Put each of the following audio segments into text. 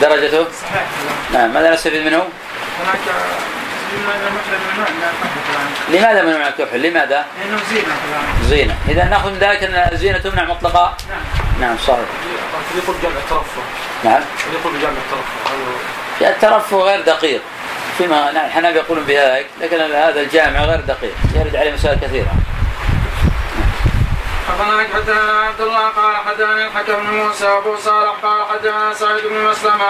درجته صحيح نعم ماذا نستفيد منه؟ هناك لماذا منه لا الكحل لماذا؟ زينة. كذلك زينة إذا نأخذ من ذلك أن الزينة تمنع مطلقا؟ نعم نعم صحيح. يقول جمع الترفه. نعم. يقول بجمع الترفه. في الترفه غير دقيق. فيما نعم الحنابلة يقولون بذلك لكن هذا الجامع غير دقيق يرد عليه مسائل كثيرة. فقال حدثنا عبد الله قال حدثني الحكم بن موسى وابو صالح قال حدثنا سعيد بن مسلمة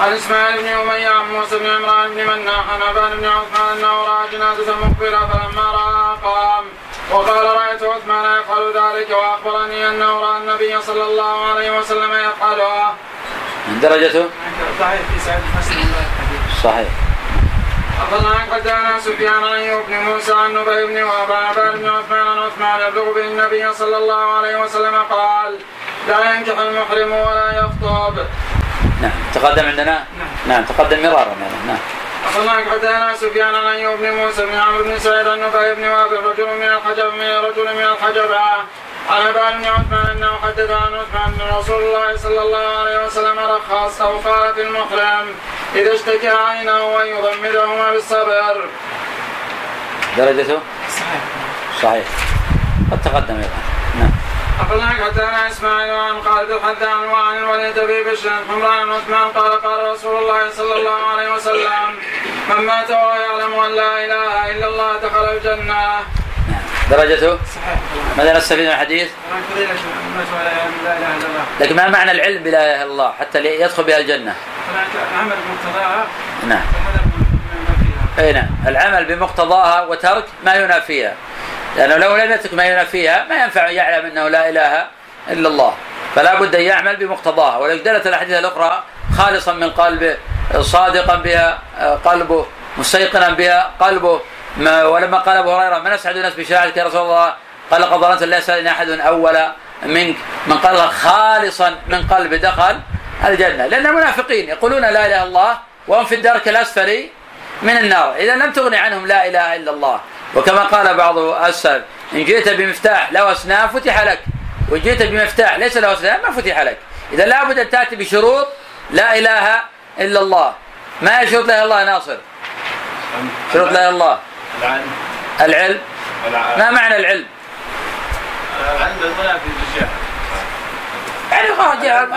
عن إسماعيل بن أمية عن موسى بن عمران بن مناح عن ابان بن عثمان أنه رأى جنازة مقبلة فلما رأى قام وقال رأيت عثمان يفعل ذلك وأخبرني أنه رأى النبي صلى الله عليه وسلم يفعلها. درجته ضعيف في سعيد بن مسلم الحديث. صحيح أخبرنا حدثنا سفيان عن أيوب بن موسى عن نبي بن عباد بن عثمان عن عثمان يبلغ به النبي صلى الله عليه وسلم قال لا ينكح المحرم ولا يخطب. نعم. تقدم عندنا؟ نعم. تقدم مرارا نعم. أخبرنا حدثنا سفيان عن أيوب بن موسى بن عمرو بن سعيد عن نبي بن وهب رجل من الحجب من رجل من الحجب عن عباد بن عثمان انه حدث عن عثمان ان رسول الله صلى الله عليه وسلم رخص أو قال في المحرم اذا اشتكى عينه ان يضمدهما بالصبر. درجته صحيح. صحيح قد تقدم أيضا نعم أخبرنا حدثنا إسماعيل عن خالد الحدان وعن الوليد بن بشر حمران عثمان قال قال رسول الله صلى الله عليه وسلم من مات وهو يعلم أن لا إله إلا الله دخل الجنة. نعم درجته؟ صحيح. ماذا نستفيد من الحديث؟ الله. لكن ما معنى العلم بلا إله إلا الله؟ حتى يدخل بها الجنة. هناك عمل بمقتضاها. نعم. أي نعم. العمل بمقتضاها وترك ما ينافيها. لأنه لو لم يترك ما ينافيها ما ينفع أن يعلم أنه لا إله إلا الله. فلا بد أن يعمل بمقتضاها. ولذلك دلت الأحاديث الأخرى خالصا من قلبه صادقا بها آه، قلبه مستيقنا بها قلبه. ما ولما قال أبو هريرة من أسعد الناس بشهادتك يا رسول الله؟ قال قد ظننت لا يسألني أحد أول منك. من قال خالصا من قلبه دخل الجنة. لأن المنافقين يقولون لا إله إلا الله وهم في الدرك الأسفل من النار. إذا لم تغني عنهم لا إله إلا الله. وكما قال بعض السلف إن جئت بمفتاح له أسنان فتح لك. وإن جئت بمفتاح ليس له أسنان ما فتح لك. إذا لابد أن تأتي بشروط لا إله إلا الله. ما هي شروط لا إله إلا الله يا ناصر؟ شروط لا إله إلا الله. العلم. العلم؟ ما معنى العلم؟ العلم بالضياء في يعني خلاص جاء-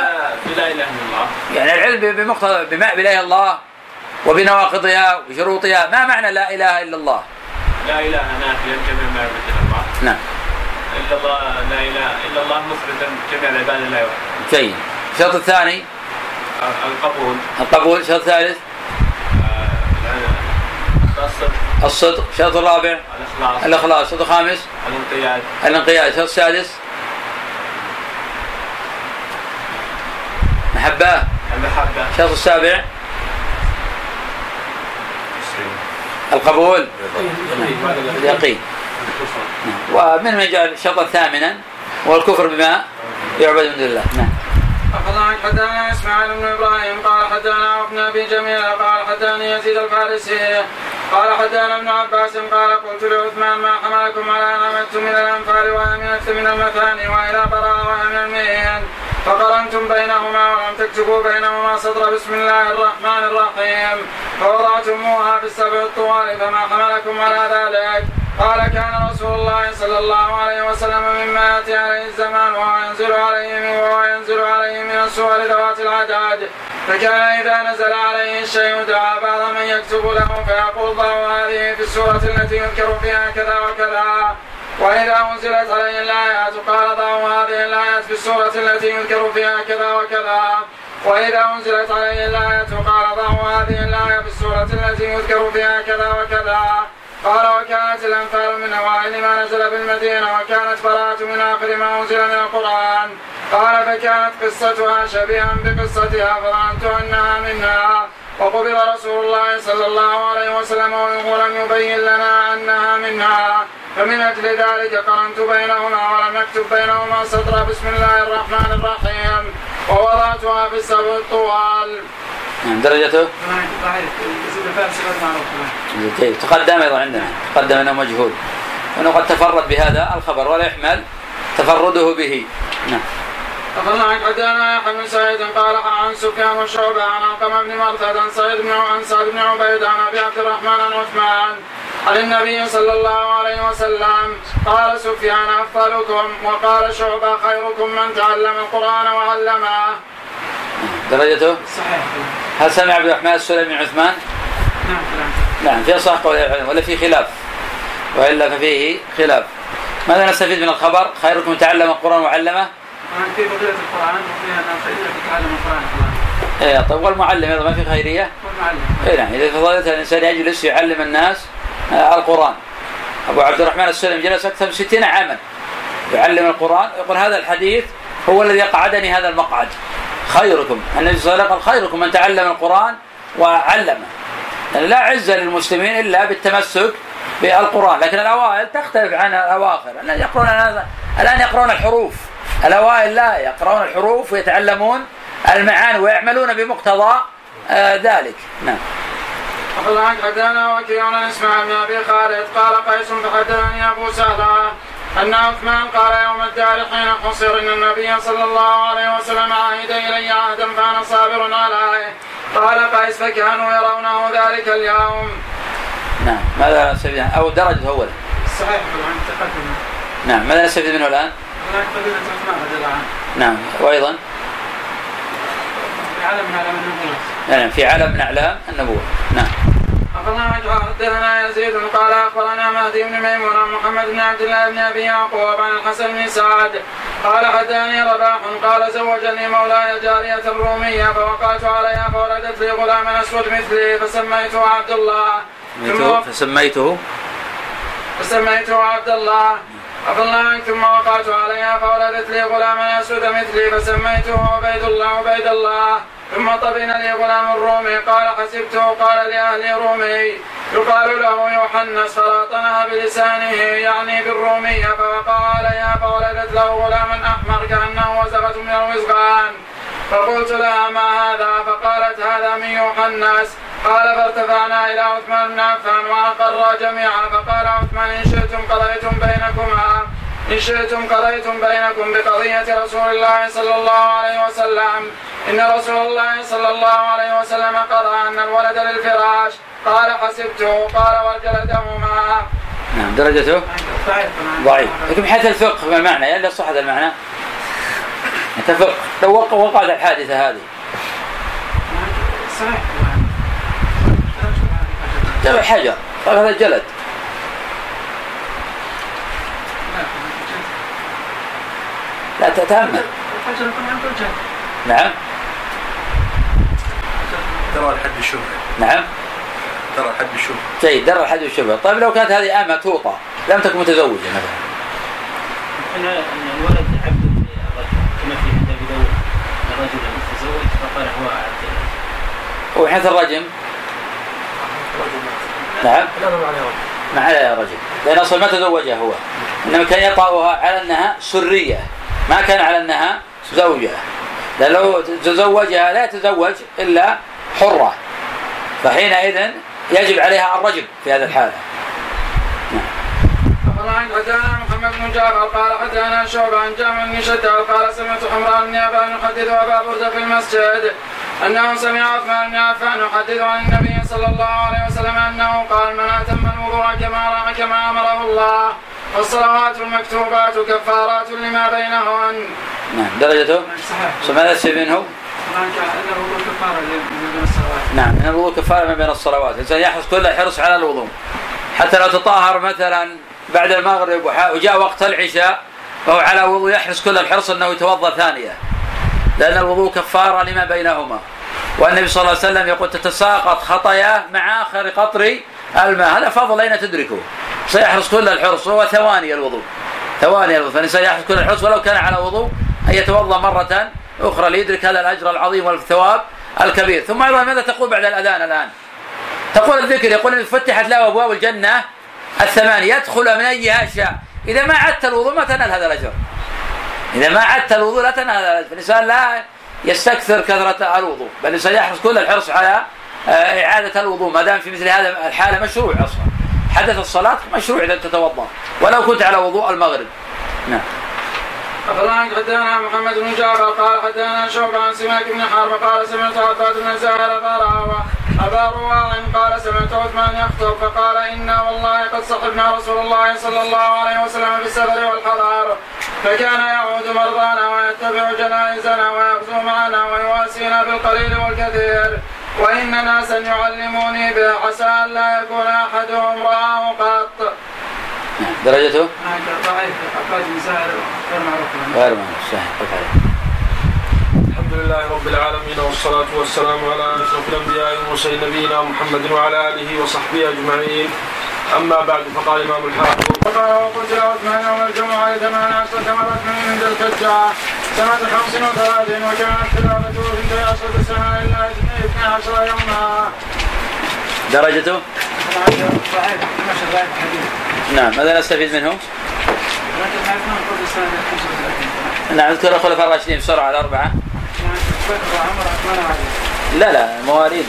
لا إله إلا الله. يعني العلم بمقتضى بما بلا إلا الله وبنواقضها وبشروطها ما معنى لا إله إلا الله؟ لا إله نافيا جميع ما يعبد الا الله. نعم. إلا الله لا إله إلا الله مفردا جميع العباد لا يوحد جيد. الشرط الثاني؟ القبول. القبول. الشرط الثالث؟ الصدق. الصدق. الشرط الرابع. الإخلاص. الإخلاص. الشرط الخامس. الانقياد. الانقياد. الشرط السادس. محبة. المحبة. الشرط السابع. القبول. اليقين. ومن يجعل شرطا ثامنا والكفر بما يعبد من دون الله. نعم. حدثنا إسماعيل بن إبراهيم قال حدثنا ابن أبي جميل قال حدثني يزيد الفارسي. قال حدثنا ابن عباس قال قلت لعثمان ما حملكم على أن عملتم من الأنفال وأمنت من المثاني وإلى براء ومن المئين فقرنتم بينهما ولم تكتبوا بينهما سطر بسم الله الرحمن الرحيم. فوضعتموها في السبع الطوال فما حملكم على ذلك. قال كان رسول الله صلى الله عليه وسلم مما يأتي عليه الزمان وهو ينزل عليه من وهو ينزل عليه من السور ذوات العداد فكان إذا نزل عليه الشيء دعا بعض من يكتب له فيقول ضعوا هذه في السورة التي يذكر فيها كذا وكذا. وإذا أنزلت عليه الآيات قال ضعوا هذه الآيات في السورة التي يذكر فيها كذا وكذا. وإذا أنزلت عليه الآية قال ضعوا هذه الآية في السورة التي يذكر فيها كذا وكذا. قال وكانت الأنفال من أوائل ما نزل بالمدينة وكانت براءة من آخر ما أنزل من القرآن. قال فكانت قصتها شبيها بقصتها فظننت أنها منها. وقبض رسول الله صلى الله عليه وسلم ولم يبين لنا أنها منها. فمن أجل ذلك قرنت بينهما ولم أكتب بينهما سطر. بسم الله الرحمن الرحيم. ووضعتها في السبع الطوال. نعم درجته جيد تقدم أيضا عندنا تقدم أنه مجهول أنه قد تفرد بهذا الخبر ولا يحمل تفرده به نعم أخبرنا حدثنا يحيى بن سعيد قال عن سفيان وشعبة عن علقمة بن مرثد عن سعيد بن عن سعد بن عبيد عن أبي عبد الرحمن عن عثمان عن النبي صلى الله عليه وسلم قال سفيان أفضلكم وقال شعبة خيركم من تعلم القرآن وعلمه. درجته؟ صحيح. هل سمع عبد الرحمن السلمي عثمان؟ نعم نعم في صح قول العلم ولا في خلاف؟ وإلا ففيه خلاف. ماذا نستفيد من الخبر؟ خيركم تعلم القرآن وعلمه؟ في بقية القرآن وفيها أن خير يتعلم القرآن إيه طيب والمعلم أيضا ما في خيرية؟ والمعلم. اي نعم إذا فضلت الإنسان يجلس يعلم الناس آه، القرآن. أبو عبد الرحمن السلمي جلس أكثر من 60 عاما يعلم القرآن يقول هذا الحديث هو الذي قعدني هذا المقعد. خيركم. النبي صلى الله عليه وسلم قال خيركم من تعلم القرآن وعلمه. يعني لا عزه للمسلمين إلا بالتمسك بالقرآن، لكن الأوائل تختلف عن الأواخر، الآن يقرون الآن يقرون الحروف. الأوائل لا يقرؤون الحروف ويتعلمون المعاني ويعملون بمقتضى آه ذلك. نعم. أخبرنا حدثنا وكيع عن إسماعيل بن أبي خالد. قال قيس فحدثني أبو سهله أن عثمان قال يوم الدار حين حصر إن النبي صلى الله عليه وسلم عهد إلي عهدا فأنا صابر عليه قال قيس فكانوا يرونه ذلك اليوم. نعم ماذا نستفيد أو درجة اولا صحيح طبعا تقدم. نعم ماذا نستفيد منه الآن؟ هناك فضيلة عثمان رضي الله عنه. نعم وأيضا في علم من علم النبوة. نعم في علم من أعلام النبوة نعم أخبرنا حدثنا يزيد قال أخبرنا مهدي بن ميمون محمد بن عبد الله بن أبي يعقوب عن الحسن بن سعد. قال حدثني رباح قال زوجني مولاي جارية رومية فوقعت عليها فولدت لي غلام أسود مثلي فسميته عبد الله. سميته؟ فسميته؟ فسميته عبد الله. عبد الله ثم وقعت عليها فولدت لي غلام أسود مثلي فسميته عبيد الله عبيد الله. ثم طبن لي غلام الرومي قال حسبته قال لأهل رومي يقال له يوحنس فلاطنها بلسانه يعني بالرومية فوقع عليها فولدت له غلام أحمر كأنه وزغة من الوزغان. فقلت لها ما هذا؟ فقالت هذا من يوحنس قال فارتفعنا إلى عثمان بن عفان وأقر جميعا فقال عثمان إن شئتم قضيتم بينكما. ان شئتم قضيتم بينكم بقضية رسول الله صلى الله عليه وسلم. إن رسول الله صلى الله عليه وسلم قضى أن الولد للفراش. قال حسبته قال وجلدهما. نعم درجته؟ ضعيف. لكن من حيث الفقه ما المعنى يلا صح هذا المعنى. الفقه لو وقع وقعت الحادثة هذه. صحيح. جمع حجر قال هذا جلد لا تتأمل. نعم. ترى الحد الشبهه نعم. ترى الحد الشبهه جيد درى الحد والشبهة طيب لو كانت هذه أمة توطى لم تكن متزوجة مثلا. ان الولد عبد للرجل كما في عند داود. الرجل تزوج فقال هو عبد وحيث الرجم. نعم. ما على يا رجل. لأن أصلا ما تزوجها هو. إنما كان يطأها على أنها سرية. ما كان على أنها زوجة لأن لو تزوجها لا يتزوج إلا حرة. فحينئذ يجب عليها الرجم في هذه الحالة أخبرنا حدثنا محمد بن جعفر قال حدثنا شعبة عن جامع بن شداد قال سمعت حمران بن عفان يحدث أبا بردة في المسجد أنه سمع عثمان بن عفان يحدث عن النبي صلى الله عليه وسلم أنه قال من أتم الوضوء كما كما أمره الله والصلوات المكتوبات كفارات لما بينهن. نعم درجته. ماذا يستفيد منه؟ إنه كفارة من الصلوات. نعم من الوضوء كفارة ما بين الصلوات الإنسان يحرص كل حرص على الوضوء حتى لو تطهر مثلا بعد المغرب وجاء وقت العشاء فهو على وضوء يحرص كل الحرص أنه يتوضأ ثانية لأن الوضوء كفارة لما بينهما والنبي صلى الله عليه وسلم يقول تتساقط خطاياه مع آخر قطر الماء هذا فضل أين تدركه؟ سيحرص كل الحرص وهو ثواني الوضوء. ثواني الوضوء. فالإنسان يحرص كل الحرص ولو كان على وضوء أن يتوضأ مرة أخرى ليدرك هذا الأجر العظيم والثواب الكبير. ثم أيضا ماذا تقول بعد الأذان الآن؟ تقول الذكر يقول إن فتحت له أبواب الجنة الثمانية يدخل من أيها شاء إذا ما عدت الوضوء ما تنال هذا الأجر. إذا ما عدت الوضوء لا تنال هذا الأجر. فالإنسان لا يستكثر كثرة الوضوء بل الإنسان يحرص كل الحرص على إعادة الوضوء ما دام في مثل هذا الحالة مشروع أصلا. حدث الصلاة مشروع إذا تتوضأ. ولو كنت على وضوء المغرب. نعم. أخبرنا حدثنا محمد بن جعفر؟ قال حدثنا شعبة عن سماك بن حرب. قال سمعت عباد بن زاهر قال أبا رواع قال سمعت عثمان يخطب. فقال إنا والله قد صحبنا رسول الله صلى الله عليه وسلم في السفر والحضار. فكان يعود مرضانا ويتبع جنائزنا ويغزو معنا ويواسينا بالقليل والكثير. وإن ناسا يعلموني به عسى أن لا يكون أحدهم رآه قط. درجته؟ ضعيف غير معروف غير معروف صحيح. الحمد لله رب العالمين والصلاة والسلام على أشرف الأنبياء والمرسلين نبينا محمد وعلى آله وصحبه أجمعين. أما بعد فقال الإمام الحافظ وقال وقتل عثمان يوم الجمعة ثمان عشرة مرة من عند الفجاع سنة خمس وثلاثين وكانت خلافته في عشرة سنة إلا اثني عشر يوما. درجته. نعم ماذا نستفيد منه؟ لكن عثمان قبل سنة 35. نعم اذكر الخلفاء الراشدين بسرعة الأربعة وعلي. لا لا مواليد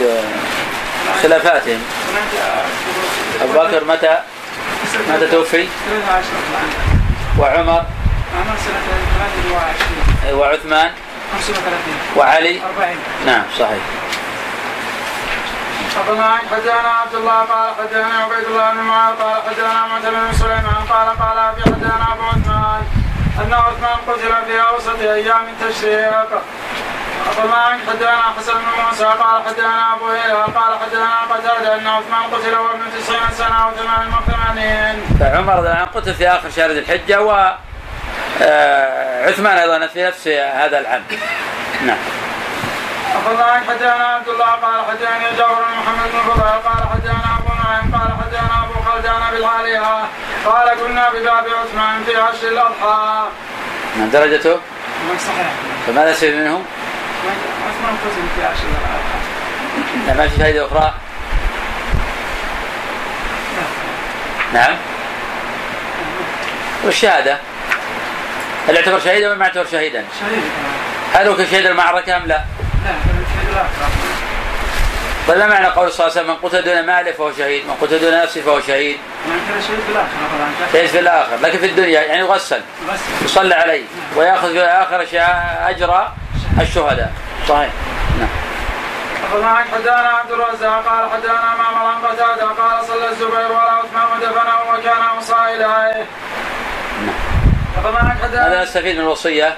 خلافاتهم. أبو بكر متى متى توفي؟ 13 وعمر؟ عمر سنة 28 وعثمان؟ 35 وعلي؟ 40 نعم صحيح. حدثنا حدثنا عبد الله قال حدثنا عبيد الله بن معاذ قال حدثنا معتمر بن سليمان قال قال ابي حدثنا ابو عثمان أن عثمان قتل في أوسط أيام التشريق حدثنا حسن بن موسى قال حدثنا أبو هريرة قال حدثنا قتاده أن عثمان قتل وابن 90 سنة و88 فعمر رضي الله عنه قتل في آخر شهر ذي الحجة و آه، عثمان أيضا في نفس هذا العام. نعم. أخبرنا حدثنا عبد الله قال حدثني جابر بن محمد بن فضيل قال حدثنا أبو نعيم قال حدثنا أبو خلدان بالعالية قال كنا بباب عثمان في عشر الأضحى. نعم درجته؟ صحيح. فماذا نستفيد قسم في. نعم ما في فائدة أخرى نعم والشهادة هل يعتبر شهيدا ولا ما يعتبر شهيدا؟ شهيد هل هو كشهيد المعركة أم لا؟ لا ما معنى قول صلى الله عليه وسلم من قتل دون ماله فهو شهيد، من قتل دون نفسه فهو شهيد، شهيد في طبعا شهيد في الآخر، لكن في الدنيا يعني يغسل بس يصلى عليه ويأخذ في الآخر أجر الشهداء، صحيح. نعم. أخبرنا حدثنا عبد الرزاق قال حدثنا معمر عن قتادة قال صلى الزبير ولا عثمان ودفنه وكان أوصى إليه. ماذا نستفيد من الوصية؟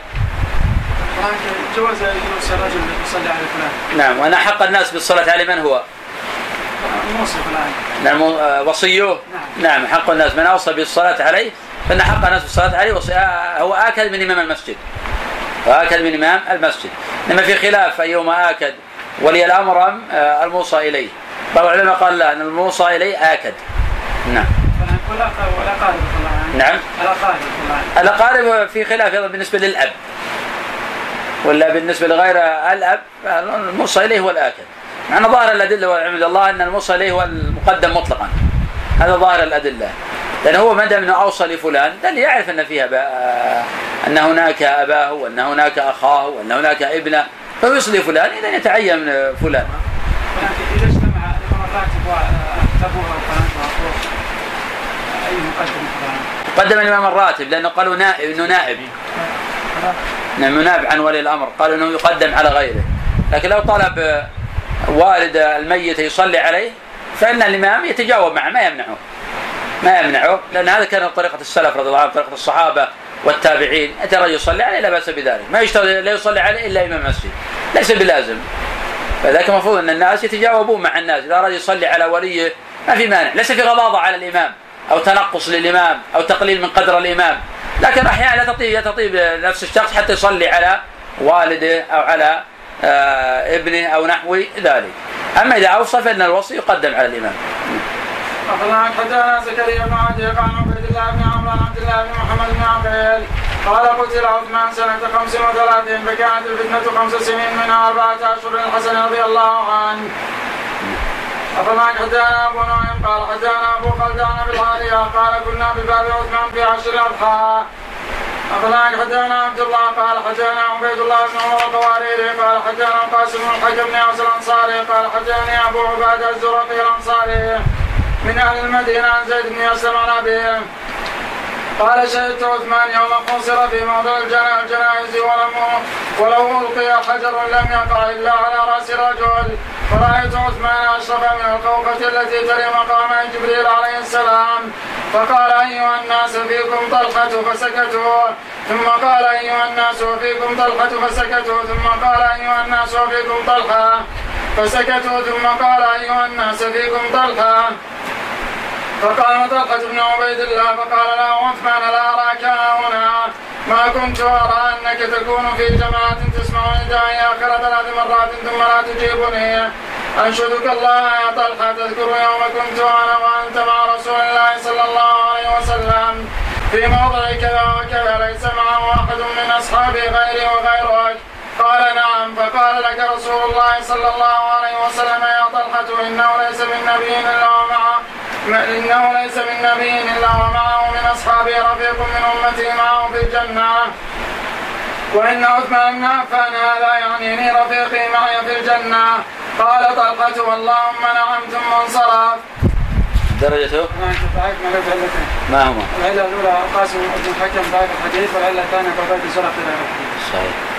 جواز جلوس الرجل يصلي على فلان نعم وأن أحق الناس بالصلاة عليه من هو؟ موصف الآن نعم آه، وصيه نعم حق الناس من أوصى بالصلاة عليه فإن حق الناس بالصلاة عليه وصي... آه، هو آكد من إمام المسجد هو آكد من إمام المسجد. إنما في خلاف أيهما آكد ولي الأمر أم آه، الموصى إليه. بعض العلماء قال لا أن الموصى إليه آكد. نعم. ولا ولا قارب الله نعم. ولا قارب الله الأقارب في خلاف أيضا بالنسبة للأب ولا بالنسبة لغير الأب الموصى إليه هو الآكد. مع أن ظاهر الأدلة والعلم الله أن الموصى إليه هو المقدم مطلقا. هذا ظاهر الأدلة. لأن هو ما دام أنه أوصى لفلان دل يعرف أن فيها بقى أن هناك أباه وأن هناك أخاه وأن هناك ابنة. فيوصي لفلان إذا يتعين فلان. إذا اجتمع الراتب وأبوها طبعا قدم الإمام الراتب لأنه قالوا نائب أنه نائب. نعم نائب عن ولي الأمر. قالوا أنه يقدم على غيره. لكن لو طلب والد الميت يصلي عليه فإن الإمام يتجاوب معه ما يمنعه. ما يمنعه لأن هذا كان طريقة السلف رضي الله عنهم طريقة الصحابة والتابعين أتى الرجل يصلي عليه لا بأس بذلك. ما يشترط لا يصلي عليه إلا إمام المسجد ليس بلازم. فذلك المفروض أن الناس يتجاوبون مع الناس إذا أراد يصلي على وليه ما في مانع ليس في غضاضة على الإمام أو تنقص للإمام أو تقليل من قدر الإمام. لكن أحيانا لا تطيب تطيب نفس الشخص حتى يصلي على والده أو على آه ابنه أو نحو ذلك. أما إذا أوصى فإن الوصي يقدم على الإمام. زكريا بن عدي قال عبيد الله بن عمرو عن عبد الله بن محمد بن عقيل قال قتل عثمان سنة خمس وثلاثين فكانت الفتنة خمس سنين منها أربعة أشهر للحسن رضي الله عنه. أخبرنا حدثنا أبو نعيم؟ قال حدثنا أبو خلدان بالعالية قال كنا بباب عثمان في عشر الأضحى. أخبرنا حدثنا عبد الله؟ قال حدثنا عبيد الله بن عمر القواريري. قال حدثنا القاسم بن الحكم بن الأنصاري. قال حدثني أبو عبادة الزرقي الأنصاري. من أهل المدينة عن زيد بن أسلم عن أبيه قال شهدت عثمان يوم قصر في موضع الجنا- الجنائز ولم ولو ألقي حجر لم يقع إلا على رأس رجل. فرايت عثمان أشرف من القوقه التي تلي مقام جبريل عليه السلام. فقال أيها الناس فيكم طلحة فسكتوا. ثم قال أيها الناس وفيكم طلحة فسكتوا. ثم قال أيها الناس وفيكم طلحة فسكتوا. ثم قال أيها الناس فيكم طلحة فقام طلحة بن عبيد الله فقال له عثمان لا أراك هنا. ما كنت أرى أنك تكون في جماعة تسمع ندائي آخر ثلاث مرات ثم لا تجيبني. أنشدك الله يا طلحة تذكر يوم كنت أنا وأنت مع رسول الله صلى الله عليه وسلم. في موضع كذا وكذا ليس معه أحد من أصحابي غيري وغيرك. قال نعم. فقال لك رسول الله صلى الله عليه وسلم يا طلحة إنه ليس من نبي إلا ومعه إنه ليس من نبي إلا ومعه من أصحابه رفيق من أمتي معه في الجنة. وإن عثمان بن عفان هذا يعنيني رفيقي معي في الجنة. قال طلحة اللهم نعم ثم انصرف درجته؟ ما هما العلة الأولى القاسم بن الحكم ضعيف الحديث والعلة الثانية قضية سرق صحيح.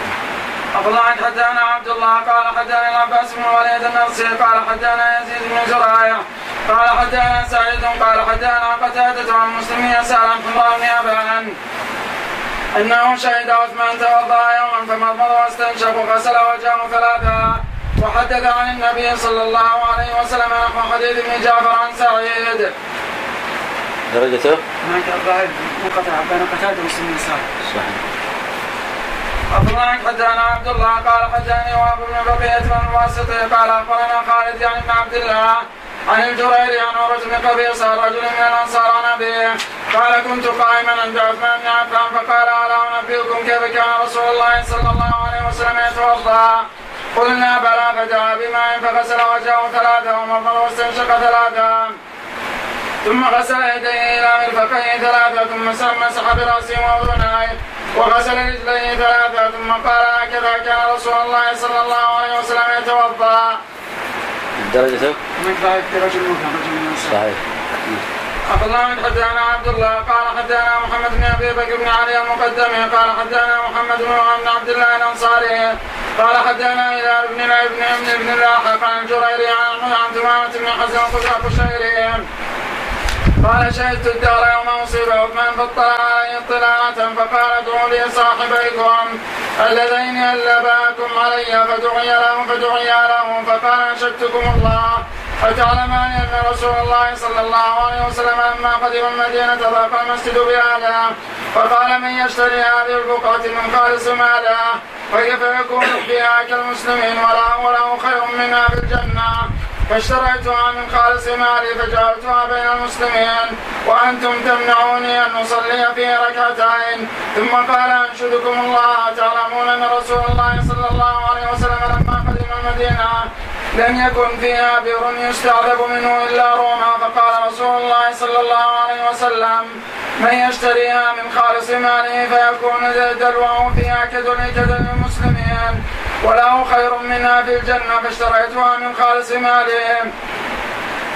أفضل عن حدانا عبد الله. قال حدانا العباس بن الوليد النصري قال حدانا يزيد بن زرعية قال حدانا سعيد. قال حدانا قتادة عن مسلم يسأل عن حمراء بن أبان. أنه شهد عثمان توضأ يوما فمضمض واستنشق وغسل وجهه ثلاثا. وحدث عن النبي صلى الله عليه وسلم نحو حديث ابن جعفر عن سعيد. درجته هناك الظاهر منقطع بين قتادة ومسلم يسأل. صحيح. الله حدثنا عبد الله قال حدثني وهب بن بقية بن الواسطي قال أخبرنا خالد يعني بن عبد الله عن الجريري عن عروة بن قبيصة رجل من الأنصار عن أبيه قال كنت قائما عند عثمان بن عفان فقال ألا أنبئكم كيف كان رسول الله صلى الله عليه وسلم يتوضأ؟ قلنا بلى فدعا بماء فغسل وجهه ثلاثة ومضمض واستنشق ثلاثة. ثم غسل يديه إلى مرفقيه ثلاثة ثم مسح براسه واذنيه وغسل رجليه ثلاثة ثم قال هكذا كان رسول الله صلى الله عليه وسلم. درجته رجل من الانصار. صحيح أخبرنا من حدثنا عبد الله قال حدثنا محمد بن أبي بكر بن علي المقدمي قال حدثنا محمد بن عبد الله الأنصاري قال حدثنا إلى ابن ابن ابن ابن اللاحق عن الجريري عن عن تمامة بن حزم القشيري قال شهدت الدار يوم أصيب عثمان فاطلع علي اطلاعة فقال ادعوا لي صاحبيكم اللذين ألباكم علي فدعي لهم فدعي لهم فقال أنشدتكم الله فتعلمان أن رسول الله صلى الله عليه وسلم لما قدم المدينة ضاق المسجد بهذا فقال من يشتري هذه البقعة من خالص ماله فكيف يكون فيها كالمسلمين؟ وله خير منها في الجنة. فاشتريتها من خالص مالي فجعلتها بين المسلمين وأنتم تمنعوني أن أصلي فيه ركعتين. ثم قال أنشدكم الله تعلمون أن رسول الله صلى الله عليه وسلم لما قدم المدينة لم يكن فيها بئر يستعذب منه إلا روما. فقال رسول الله صلى الله عليه وسلم من يشتريها من خالص ماله فيكون دلوه فيها كدل كدل المسلمين. وله خير منها في الجنة فاشتريتها من خالص مالي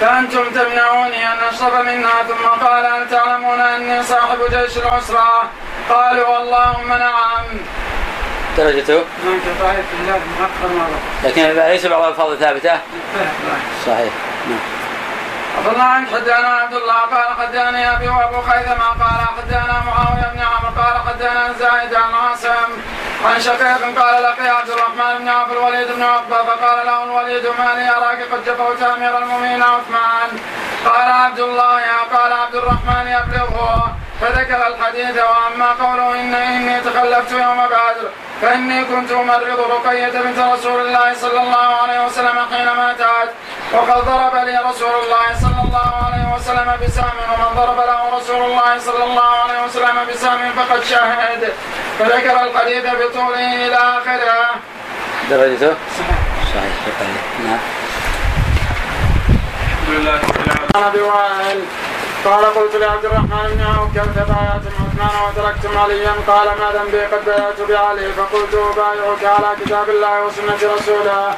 فأنتم تمنعوني أن أشرب منها ثم قال هل تعلمون أني صاحب جيش العسرة؟ قالوا اللهم نعم درجته لكن ليس بعض الألفاظ ثابتة؟ صحيح. نعم. الله عنك حدانا عبد الله قال حداني أبي وأبو خيثمة قال حدانا معاوية بن عمرو قال حدانا زايد عن عاصم عن شقيق قال لقي عبد الرحمن بن عوف الوليد بن عقبة فقال له الوليد ما لي أراك قد جفوت أمير المؤمنين عثمان؟ قال عبد الله قال عبد الرحمن يبلغه. فذكر الحديث وأما قوله إن إني تخلفت يوم بدر فإني كنت أمرض رقية بنت رسول الله صلى الله عليه وسلم حين ماتت. وقد ضرب لي رسول الله صلى الله عليه وسلم بسهم ومن ضرب له رسول الله صلى الله عليه وسلم بسهم فقد شهد. فذكر الحديث بطوله إلى آخره. درجته صحيح. صحيح. نعم. الحمد لله رب العالمين. عن ابي وائل قال قلت لعبد الرحمن بن عوف كيف بايعتم عثمان وتركتم عليا. قال ما ذنبي؟ قد بايعت بعلي. فقلت أبايعك على كتاب الله وسنة رسوله.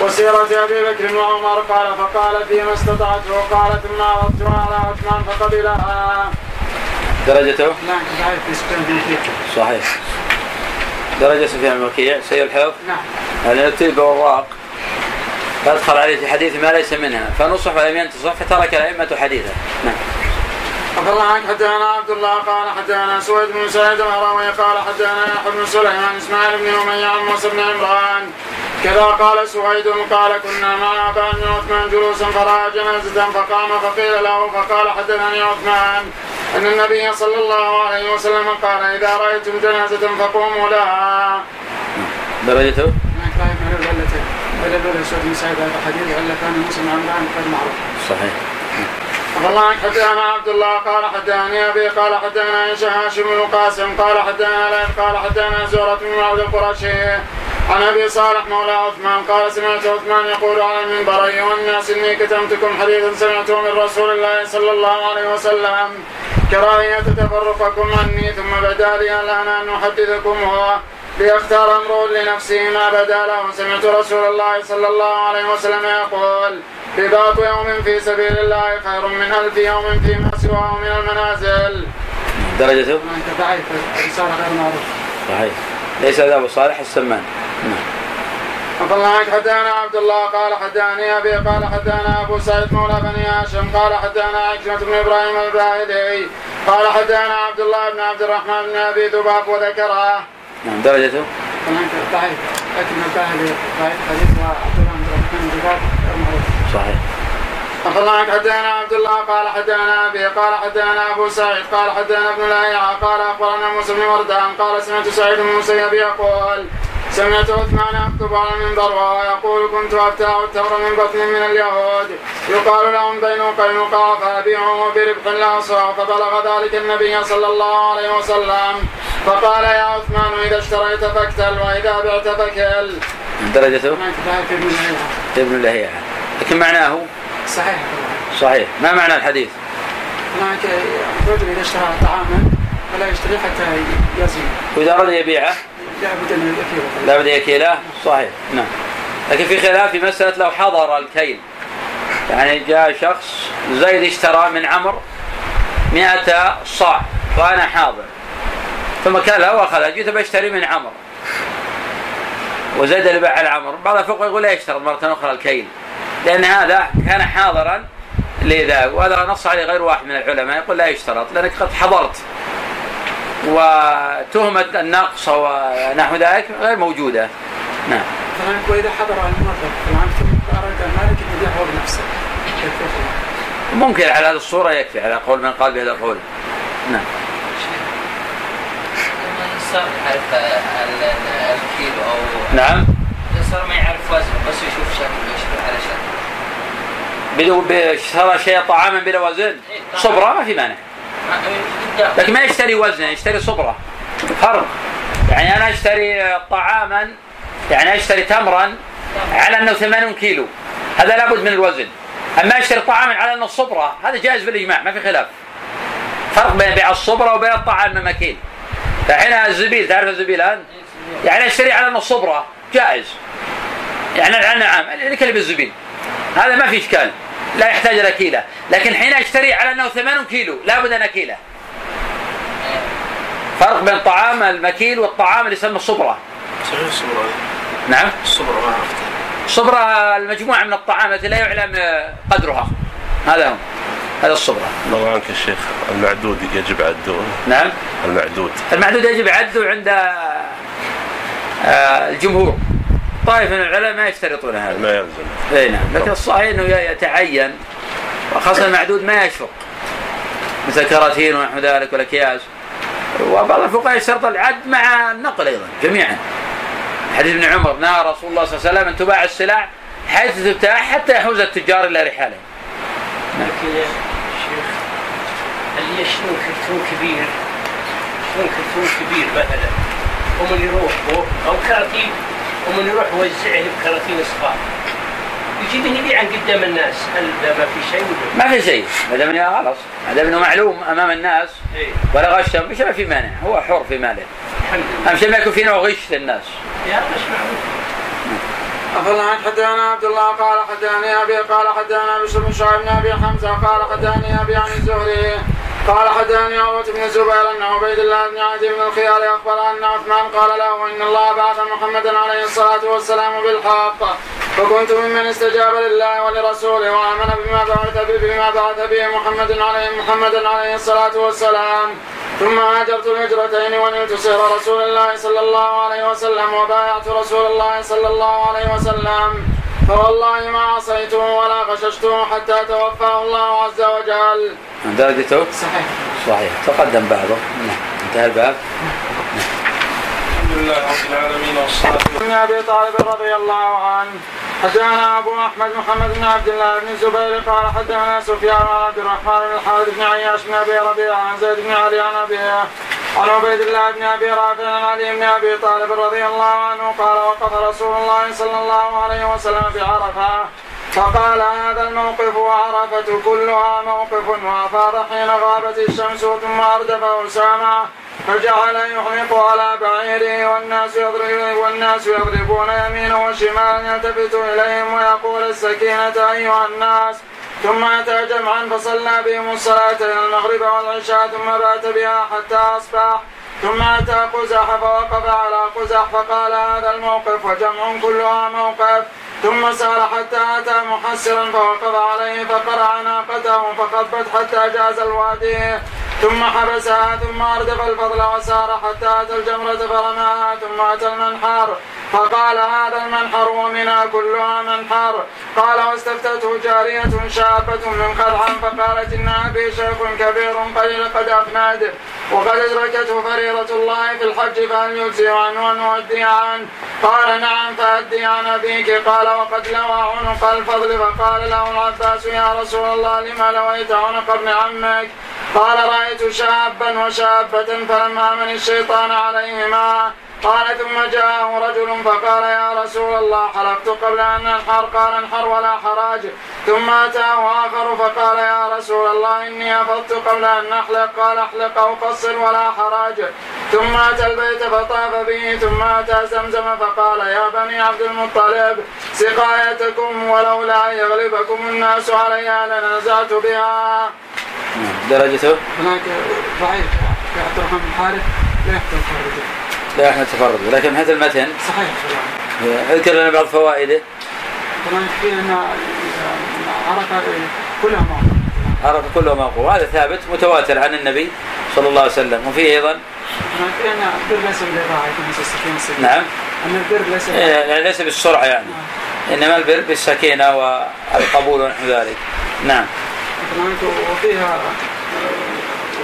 وسيرة أبي بكر وعمر. قال فقال فيما استطعت؟ قال ثم عرضتها على عثمان فقبلها. درجته؟ نعم ضعيف في سفيان بن وكيع صحيح درجة سيء الحفظ نعم. هل يرتيب بوراق فادخل عليه في حديث ما ليس منها. فنصح ولم ينتصح فترك الأئمة حديثه. نعم. عفى الله عنك حدثنا عبد الله قال حدثنا سويد بن سعيد الهروي قال حدثنا يحيى بن سليمان إسماعيل بن أمية عن موسى بن عمران كذا قال سويد قال كنا مع أبا بن عثمان جلوسا فرأى جنازة فقام فقيل له فقال حدثني عثمان أن النبي صلى الله عليه وسلم قال إذا رأيتم جنازة فقوموا لها. درجته يفعل العلتين. العله الاولى سويد بن سعيد هذا حديث العله الثانية موسى بن عمران غير معروف. صحيح والله حدثنا عبد الله قال حدثني أبي قال حدثنا هاشم بن القاسم قال حدثنا ليث قال حدثنا زهرة بن عبد القرشي. عن أبي صالح مولى عثمان قال سمعت عثمان يقول على المنبر أيها الناس إني كتمتكم حديثا سمعته من رسول الله صلى الله عليه وسلم. كراهية تفرقكم عني ثم بدا لي الآن أن أحدثكم. هو ليختار امرؤ لنفسه ما بدا له سمعت رسول الله صلى الله عليه وسلم يقول رباط يوم في سبيل الله خير من ألف يوم فيما سواه من المنازل. درجته أنت ضعيف غير معروف. صحيح ليس هذا أبو صالح السمان نعم عفى الله عنك حدثنا عبد الله قال حدثني أبي قال حدثنا أبو سعيد مولى بني هاشم قال حدثنا عكرمة بن إبراهيم الباهلي قال حدثنا عبد الله بن عبد الرحمن بن أبي ذباب وذكره. نعم درجته؟ ضعيف لكن ضعيف حديث الله بن الرحمن بن. صحيح. الله عنك حدثنا عبد الله قال حدثنا أبي قال حدثنا أبو سعيد قال حدثنا ابن لاهيعة قال أخبرنا موسى بن وردان قال سمعت سعيد بن المسيب يقول سمعت عثمان يكتب على المنبر وهو يقول كنت افتح التمر من بطن من اليهود. يقال لهم بين قينقاع فابيعوه بربح لا صاع فبلغ ذلك النبي صلى الله عليه وسلم. فقال يا عثمان اذا اشتريت فاكتل وإذا بعت فكل. درجته ابن لاهيعة. ابن لهيعة لكن معناه صحيح. صحيح. ما معنى الحديث؟ هناك الرجل إذا اشترى طعاما فلا يشتري حتى يزن وإذا أراد يبيعه؟ لابد أن يكيله لا بد يكيله صحيح. نعم. لكن في خلاف في مسألة لو حضر الكيل. يعني جاء شخص زيد اشترى من عمرو مئة صاع وأنا حاضر. ثم كان وأخذها جيت بشتري من عمرو وزيد اللي باع على عمرو بعض الفقهاء يقول لا يشترط مرة أخرى الكيل لأن هذا كان حاضرا لذا. وهذا نص عليه غير واحد من العلماء يقول لا يشترط لأنك قد حضرت. وتهمة النقص ونحو ذلك غير موجودة. نعم. واذا حضر ثم اراد المالك ان يبيعه بنفسه ممكن على هذه الصورة يكفي على قول من قال بهذا القول. نعم. صار يعرف ال- ال- الكيلو أو نعم. صار ما يعرف وزنه بس يشوف شكله يشبه على شكله. اشترى شيء طعاما بلا وزن؟ صبرة؟ ما في مانع. ما- قدام. لكن ما يشتري وزنه يشتري صبرة. فرق يعني أنا أشتري طعاما يعني أشتري تمرا على أنه 80 كيلو. هذا لابد من الوزن. أما أشتري طعاما على أنه صبرة هذا جائز بالإجماع ما في خلاف. فرق بين بيع الصبرة وبين الطعام المكيل فحين الزبيل تعرف الزبيل الآن؟ يعني أشتري على أنه صبرة. جائز. يعني نعم اللي كلب الزبيل هذا ما في إشكال. لا يحتاج إلى كيلة. لكن حين أشتري على أنه 80 كيلو لابد أن أكيله فرق بين طعام المكيل والطعام اللي يسمى الصبرة. صحيح الصبر هذه نعم. الصبر ما عرفتها الصبرة المجموعة من الطعام التي لا يعلم قدرها. هذا هو. هذا الصبرة الله عنك الشيخ المعدود يجب عده نعم. المعدود. المعدود يجب عده عند آه، الجمهور. طائفة من العلماء ما يشترطون هذا. ما يلزم. إي نعم. لكن الصحيح إنه يتعين وخاصة المعدود ما يشفق مثل كراتين ونحو ذلك والأكياس. وبعض الفقهاء يشترط العد مع النقل أيضا جميعا. حديث ابن عمر نهى رسول الله صلى الله عليه وسلم أن تباع السلع حيث تبتاع حتى يحوز التجار إلى رحالهم لكن يا شيخ اللي يشترون كرتون كبير؟ يشترون كرتون كبير مثلا؟ ومن يروح أو كراتين ومن يروح يوزعه بكراتين صغار. يجي به يبيعا قدام الناس هل ما في شيء ولا؟ ما في شيء. ما دام انه خلاص. ما دام انه معلوم أمام الناس. إيه. ولا غشهم مش ما في مانع. هو حر في ماله. الحمد لله. اهم شيء ما يكون في نوع غش للناس. يا مش معروف أفضل عن حدثنا عبد الله قال حدثني أبي قال حدثنا بشر بن شعيب بن أبي حمزة قال حدثني أبي عن الزهري قال حدثني عروة بن الزبير أن عبيد الله بن عدي بن الخيار أخبر أن عثمان قال له إن الله بعث محمدا عليه الصلاة والسلام بالحق فكنت ممن استجاب لله ولرسوله وآمن بما بعث به بما بعث به محمد عليه محمد عليه الصلاة والسلام. ثم هاجرت الهجرتين ونلت سير رسول الله صلى الله عليه وسلم وبايعت رسول الله صلى الله عليه وسلم. فوالله ما عصيته ولا غششته حتى توفاه الله عز وجل. درجته صحيح. صحيح. تقدم بعضه. نعم. انتهى الباب. الحمد لله رب العالمين والصلاة بن أبي طالب رضي الله عنه. حدثنا أبو أحمد محمد بن عبد الله بن الزبير قال حدثنا سفيان عن عبد الرحمن بن الحارث بن عياش بن أبي ربيعة عن زيد بن علي عن أبيه عن عبيد الله بن أبي رافع عن علي بن أبي طالب رضي الله عنه قال وقف رسول الله صلى الله عليه وسلم بعرفه فقال هذا الموقف وعرفة كلها موقف وأفاض حين غابت الشمس ثم أردف أسامة فجعل يحمق على بعيره والناس يضرب والناس يضربون يمينا وشمالا يلتفت إليهم ويقول السكينة أيها الناس. ثم أتى جمعا فصلى بهم الصلاتين المغرب والعشاء ثم بات بها حتى أصبح. ثم أتى قزح فوقف على قزح فقال هذا الموقف وجمع كلها موقف. ثم سار حتى أتى محسرا فوقف عليه فقرع ناقته فخبت حتى جاز الوادي. ثم حبسها ثم أردف الفضل وسار حتى أتى الجمرة فرماها ثم أتى المنحر. فقال هذا المنحر ومنها كلها منحر. قال واستفتته جارية شابة من خلعا فقالت إن أبي شيخ كبير قليل قد أفناد وقد أدركته فريضة الله في الحج فهل يجزي عنه أن أؤدي عنه؟ قال نعم فأدي عن أبيك. قال وقد لوى عنق الفضل فقال له العباس يا رسول الله لما لويت عنق ابن عمك؟ قال رأيت شابا وشابة فلم آمن الشيطان عليهما. قال ثم جاءه رجل فقال يا رسول الله حلقت قبل أن انحر قال انحر ولا حراج. ثم أتاه آخر فقال يا رسول الله إني أفضت قبل أن أحلق. قال أحلق أو قصر ولا حراج. ثم أتى البيت فطاف به ثم أتى زمزم فقال يا بني عبد المطلب سقايتكم ولولا أن يغلبكم الناس عليها لنزعت بها. درجته؟ هناك ضعيف عبد الرحمن بن الحارث لا تفرده. لا يحمل تفرد ولكن هذا المتن صحيح. اذكر لنا بعض فوائده. طبعا في أن عرف كلها موقف عرف كله موقوف وهذا ثابت متواتر عن النبي صلى الله عليه وسلم. وفيه أيضا نعم. أن البر ليس يعني ليس بالسرعة يعني. إنما البر بالسكينة والقبول ونحو ذلك. نعم. وفيها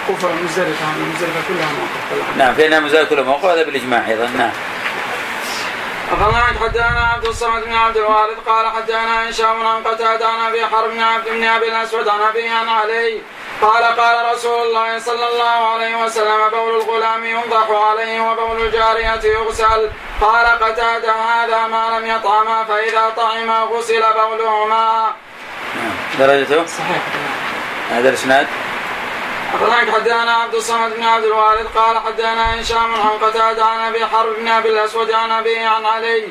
وقوف مزدلفة مزدلفة كلها موقف نعم فإنها مزال كله موقوف هذا بالإجماع أيضا نعم. أخبرنا حدثنا عبد الصمد بن عبد الوارث قال حدثنا هشام عن قتادة عن أبي حرب بن عبد بن أبي الأسود عن أبي عن علي. قال قال رسول الله صلى الله عليه وسلم بول الغلام ينضح عليه وبول الجارية يغسل. قال قتادة هذا ما لم يطعما فإذا طعما غسل بولهما. نعم درجته؟ صحيح. هذا الإسناد؟ أخبرناك حدثنا عبد الصمد بن عبد الوارث قال حدثنا هشام عن قتادة عن أبي حرب بن أبي الأسود عن أبي عن علي.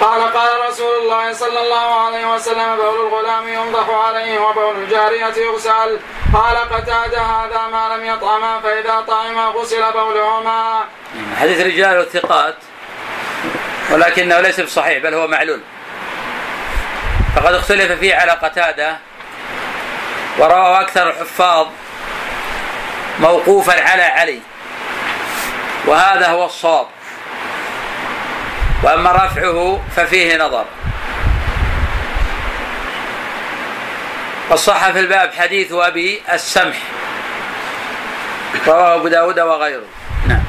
قال قال رسول الله صلى الله عليه وسلم بول الغلام ينضح عليه وبول الجارية يغسل. قال قتادة هذا ما لم يطعما فإذا طعما غسل بولهما. حديث رجال الثقات ولكنه ليس بصحيح بل هو معلول. فقد اختلف فيه على قتادة ورواه أكثر الحفاظ موقوفا على علي. وهذا هو الصواب. وأما رفعه ففيه نظر. وصح في الباب حديث أبي السمح. رواه أبو داود وغيره. نعم.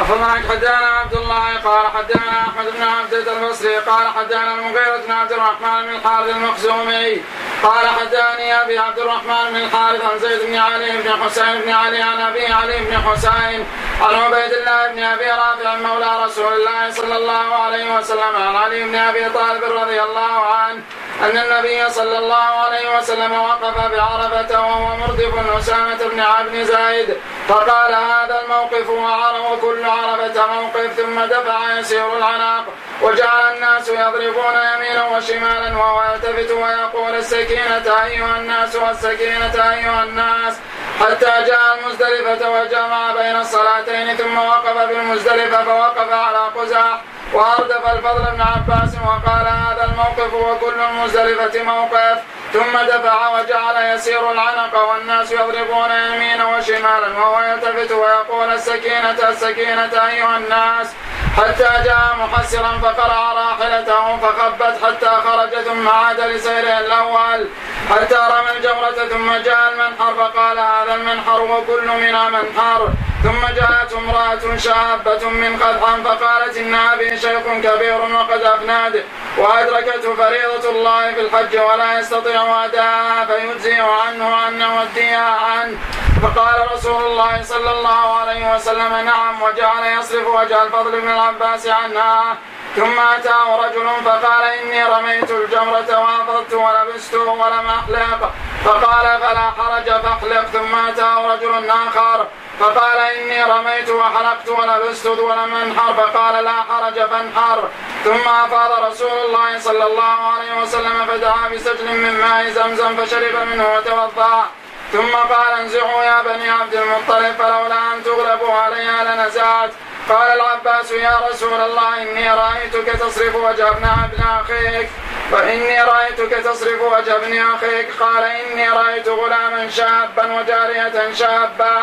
أخبرنا حدثنا عبد الله قال حدثنا أحمد بن عبدة البصري قال حدثنا المغيرة بن عبد الرحمن بن الحارث المخزومي قال حدثني أبي عبد الرحمن بن الحارث عن زيد بن علي بن حسين بن علي عن أبي علي بن حسين عن عبيد الله بن أبي رافع مولى رسول الله صلى الله عليه وسلم عن علي بن أبي طالب رضي الله عنه أن النبي صلى الله عليه وسلم وقف بعرفة وهو مردف أسامة بن عبد زيد فقال هذا الموقف وعرف وكل عرفة موقف ثم دفع يسير العناق. وجعل الناس يضربون يمينا وشمالا وهو يلتفت ويقول السكينة أيها الناس والسكينة أيها الناس. حتى جاء المزدلفة وجمع بين الصلاتين ثم وقف بالمزدلفة فوقف على قزح. وأردف الفضل بن عباس وقال هذا الموقف وكل المزدلفة موقف. ثم دفع وجعل يسير العنق والناس يضربون يمينا وشمالا وهو يلتفت ويقول السكينة السكينة أيها الناس. حتى جاء محسرا فقرع راحلته فخبت حتى خرج ثم عاد لسيره الأول. حتى رمى الجمرة ثم جاء المنحر فقال هذا المنحر وكل منا منحر. ثم جاءت امرأة شابة من قدحا فقالت إن أبي شيخ كبير وقد أفناد وأدركته فريضة الله في الحج ولا يستطيع أداءها فيجزي عنه أن نوديها عنه فقال رسول الله صلى الله عليه وسلم نعم وجعل يصرف وجه الفضل بن العباس عنها. ثم أتاه رجل فقال إني رميت الجمرة وأفضت ولبست ولم أحلق فقال فلا حرج فاحلق ثم أتاه رجل آخر فقال إني رميت وحلقت ولبست ولم أنحر فقال لا حرج فانحر. ثم أفاض رسول الله صلى الله عليه وسلم فدعا بسجل من ماء زمزم فشرب منه وتوضأ. ثم قال انزعوا يا بني عبد المطلب فلولا أن تغلبوا عليها لنزعت. قال العباس يا رسول الله إني رأيتك تصرف وجه ابن أخيك. فإني رأيتك تصرف وجه ابن أخيك. قال إني رأيت غلاما شابا وجارية شابة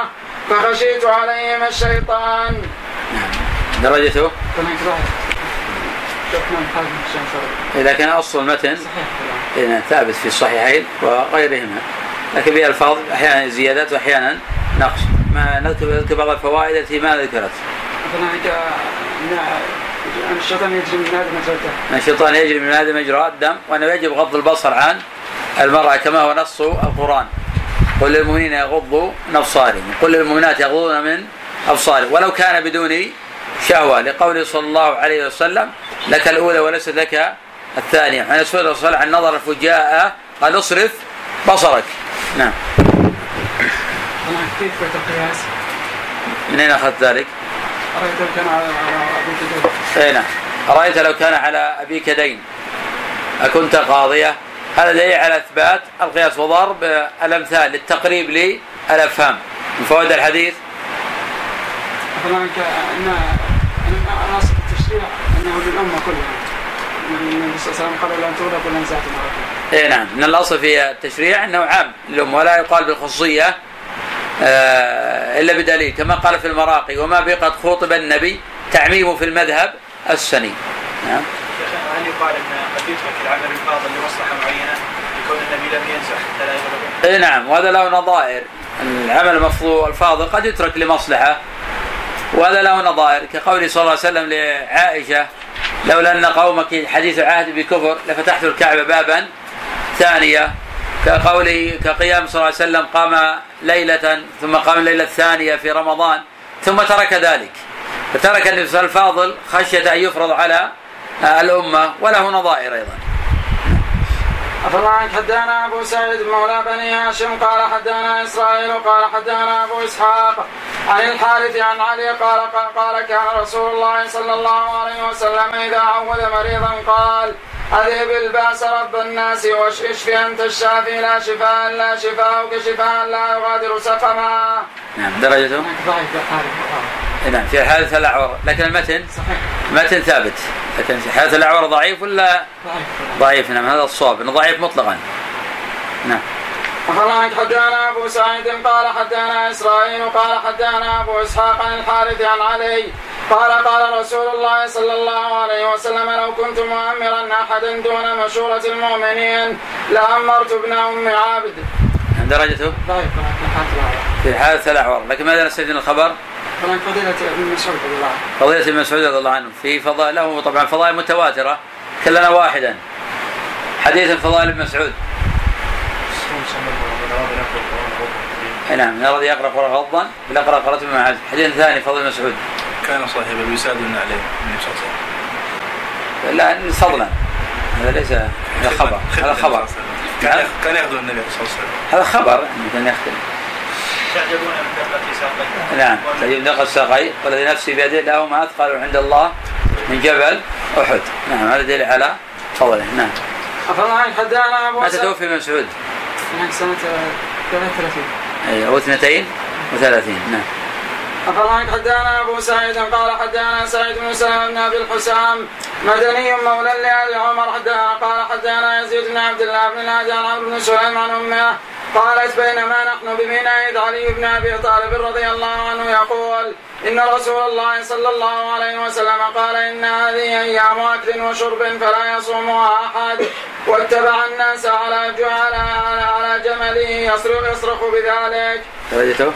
فخشيت عليهما الشيطان. درجته؟ إذا كان أصل المتن إذا ثابت في الصحيحين وغيرهما. لكن بألفاظ أحيانا زيادات وأحيانا نقص. ما نذكر بعض الفوائد التي ما ذكرت. مثلا الشيطان يجري من هذا مجرى الشيطان يجري من هذا مجرى الدم وأنه يجب غض البصر عن المرأة كما هو نص القرآن. قل للمؤمنين يغضوا من أبصارهم قل للمؤمنات يغضون من أبصارهم. ولو كان بدون شهوة لقوله صلى الله عليه وسلم لك الأولى وليست لك الثانية. عن رسول الله صلى الله عن نظر الفجاء قال أصرف بصرك. نعم. كيف القياس؟ من أين أخذت ذلك؟ أرأيت لو كان على أبيك دين؟ أي نعم. أرأيت لو كان على أبيك دين. أكنت قاضية. هذا دليل على إثبات القياس وضرب الأمثال للتقريب للأفهام. من فوائد الحديث؟ مثلا أن أصل التشريع أنه للأمة كلها. النبي صلى الله عليه وسلم قال لن تغلق ولا نزعت اي نعم. من الأصل في التشريع أنه عام للأمة ولا يقال بالخصوصيه آه، إلا بدليل كما قال في المراقي وما بقد قد خوطب النبي تعميمه في المذهب السني. نعم. هل يقال أن قد يترك العمل الفاضل لمصلحة معينة لكون النبي لم ينزع حتى لا يغلب نعم وهذا له نظائر. العمل المفضول الفاضل قد يترك لمصلحة وهذا له نظائر. كقول صلى الله عليه وسلم لعائشة لولا أن قومك حديث عهد بكفر لفتحت الكعبة بابا ثانية. كقوله كقيام صلى الله عليه وسلم قام ليلة ثم قام الليلة الثانية في رمضان ثم ترك ذلك. فترك النبي صلى الله عليه وسلم الفاضل خشية أن يفرض على الأمة وله نظائر أيضا. أفرعك حدانا أبو سعيد مولى بني هاشم قال حدانا إسرائيل قال حدانا أبو إسحاق. عن الحارث عن علي قال قال كان رسول الله صلى الله عليه وسلم إذا عود مريضا قال أذهب البأس رب الناس واشف أنت الشافي لا شفاء لا شفاءك شفاء لا يغادر سقما. نعم درجته؟ ضعيف نعم في حادث الأعور. لكن المتن؟ صحيح. المتن ثابت. لكن في حادث الأعور ضعيف ولا؟ ضعيف. ضعيف نعم هذا الصواب إنه ضعيف مطلقا. نعم. أخبرك حدانا أبو سعيد؟ قال حدانا إسرائيل. قال حدانا أبو إسحاق عن الحارث عن علي. قال قال رسول الله صلى الله عليه وسلم لو كنت مؤمرا أحدا دون مشورة المؤمنين لأمرت ابن أم عبد. درجته؟ ضعيف في حادث الأعور لكن ماذا نستفيد من الخبر؟ فضيلة ابن مسعود رضي الله عنه. فضيلة ابن مسعود رضي الله عنه. في فضائل له طبعا فضائل متواترة كلنا واحدا. حديث فضائل ابن مسعود. أي نعم الذي يقرأ قرآن غضا يقرأ قراءة مع عز حديث ثاني فضل مسعود. كان صاحب الوساد عليه النبي صلى الله عليه وسلم لا فضلا. هذا ليس هذا خبر. هذا خبر. كان كان ياخذ النبي صلى الله عليه وسلم. هذا خبر. يعني كان يختلف تعجبون من دقة ساقيه نعم. تجد دقة الساقين والذي نفسي بيده لهما أثقل عند الله من جبل أحد. نعم هذا دليل على فضله. نعم. أفضل حدانا أبو متى توفي مسعود؟ يعني سنة 33 أي هو 32 و30 نعم. أفضل حدانا أبو سعيد قال حدانا سعيد بن سلمة بن أبي الحسام مدني مولى لآل عمر حدانا قال حدانا يزيد بن عبد الله بن ناجي عن عمرو بن سليم عن أمه قالت بينما نحن بمنى إذ علي بن أبي طالب رضي الله عنه يقول إن رسول الله صلى الله عليه وسلم قال إن هذه أيام أكل وشرب فلا يصومها أحد. واتبع الناس على على على, على جمله يصرخ يصرخ بذلك. درجته؟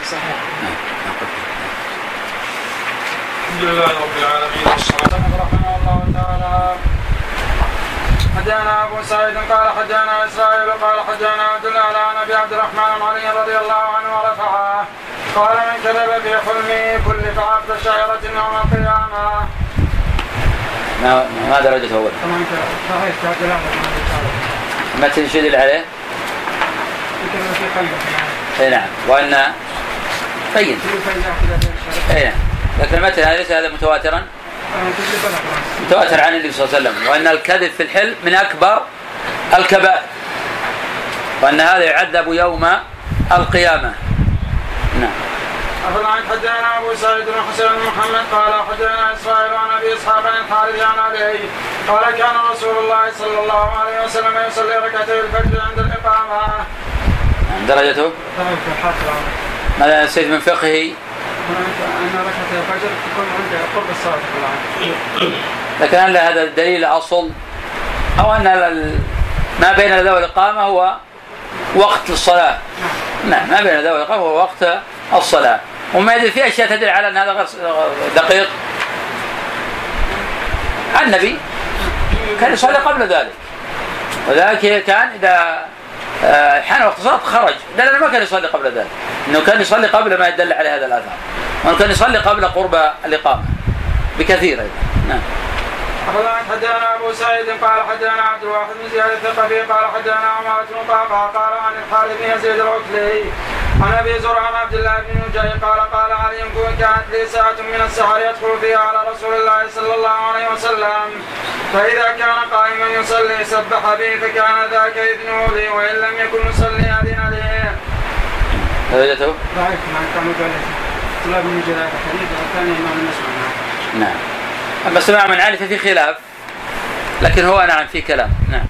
الحمد لله رب العالمين والصلاة رحمه الله تعالى. حدانا أبو سعيد قال حدانا إسرائيل قال حدانا عبد الله عن ابي عبد الرحمن علي رضي الله عنه ورفعه. قال من كذب في حلمه كلف عقد شعيرة يوم القيامة. ما ما درجته أول؟ تمام صحيح عبد الله متى شدل عليه؟ قلبه إي نعم. وان طيب إي نعم. لكن المتن هذا؟ ليس هذا متواترا؟ متواتر عن النبي صلى الله عليه وسلم. وأن الكذب في الحلم من أكبر الكبائر. وأن هذا يعذب يوم القيامة. نعم عن حدثنا أبو سعيد بن حسين بن محمد قال حدثنا إسرائيل عن أبي إسحاق عن الحارث عن علي قال كان رسول الله صلى الله عليه وسلم يصلي ركعتي الفجر عند الإقامة. نعم، درجته؟ ماذا نسيت من فقهه؟ أن ركعتي الفجر تكون عند قرب الصلاة لكن هل هذا الدليل أصل أو أن ما بين ذوي الإقامة هو وقت الصلاة. نعم ما بين ذوي الإقامة هو وقت الصلاة. وما يدري في أشياء تدل على أن هذا غير دقيق. النبي كان يصلي قبل ذلك. وذلك كان إذا آه، حان وقت الصلاة خرج. لأنه ما كان يصلي قبل ذلك. إنه كان يصلي قبل ما يدل عليه هذا الآثار. وأنه كان يصلي قبل قرب الإقامة بكثير أيضا. نعم. أخبرنا حدثنا أبو سعيد قال حدثنا عبد الواحد بن زياد الثقفي قال حدثنا عمارة بن قال عن الحارث بن يزيد العتلي عن أبي زرع عن عبد الله بن نجي قال قال علي كانت لي ساعة من السحر يدخل فيها على رسول الله صلى الله عليه وسلم فإذا كان قائما يصلي سبح به فكان ذاك إذنه لي وإن لم يكن يصلي أذن لي. درجته؟ ضعيف ما كان عبد الله بن نجي الحديث والثاني إمام المسلم نعم. أما سماع من علي ففي خلاف. لكن هو نعم في كلام. نعم.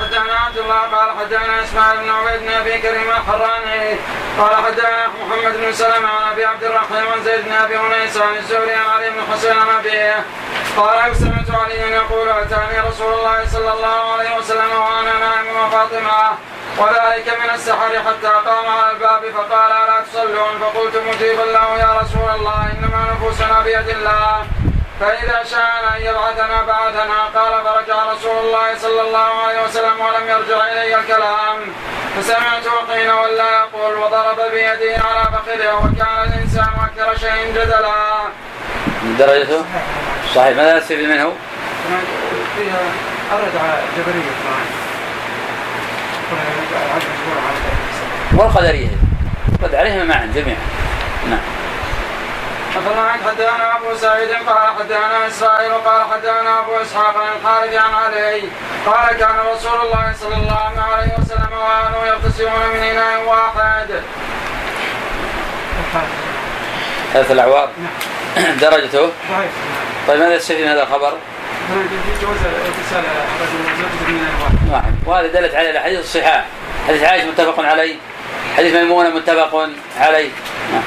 حدثنا عبد الله قال حدثنا إسماعيل بن عبيد بن أبي كريم الحراني قال حدثنا محمد بن سلمة عن أبي عبد الرحمن عن زيد بن أبي أنيس عن الزهري عن علي بن حسين عن أبيه. قال سمعت علي يقول أتاني رسول الله صلى الله عليه وسلم وأنا نائم وفاطمة وذلك من السحر حتى قام على الباب فقال ألا تصلون؟ فقلت مجيبا له يا رسول الله إنما نفوسنا بيد الله. فإذا شاء أن يبعثنا بعثنا قال فرجع رسول الله صلى الله عليه وسلم ولم يرجع إلي الكلام. فسمعت وقيل ولا يقول. وضرب بيده على فخذه وكان الإنسان أكثر شيء جدلا. درجته؟ صحيح. ماذا نستفيد منه؟ فيها أرد على جبرية والقدرية. رد عليهم معا جميعا. نعم. حدثنا حدثنا أبو سعيد قال حدثنا اسرائيل قال حدثنا أبو إسحاق عن الحارث عن علي. قال كان رسول الله صلى الله عليه وسلم وأهله يغتسلون من إناء واحد. ثلاث الاعوار درجته؟ طيب. ماذا يستفيد من هذا الخبر؟ من واحد. وهذا دلت عليه الأحاديث الصحاح حديث عائشة متفق عليه. حديث ميمونة متفق عليه. نعم.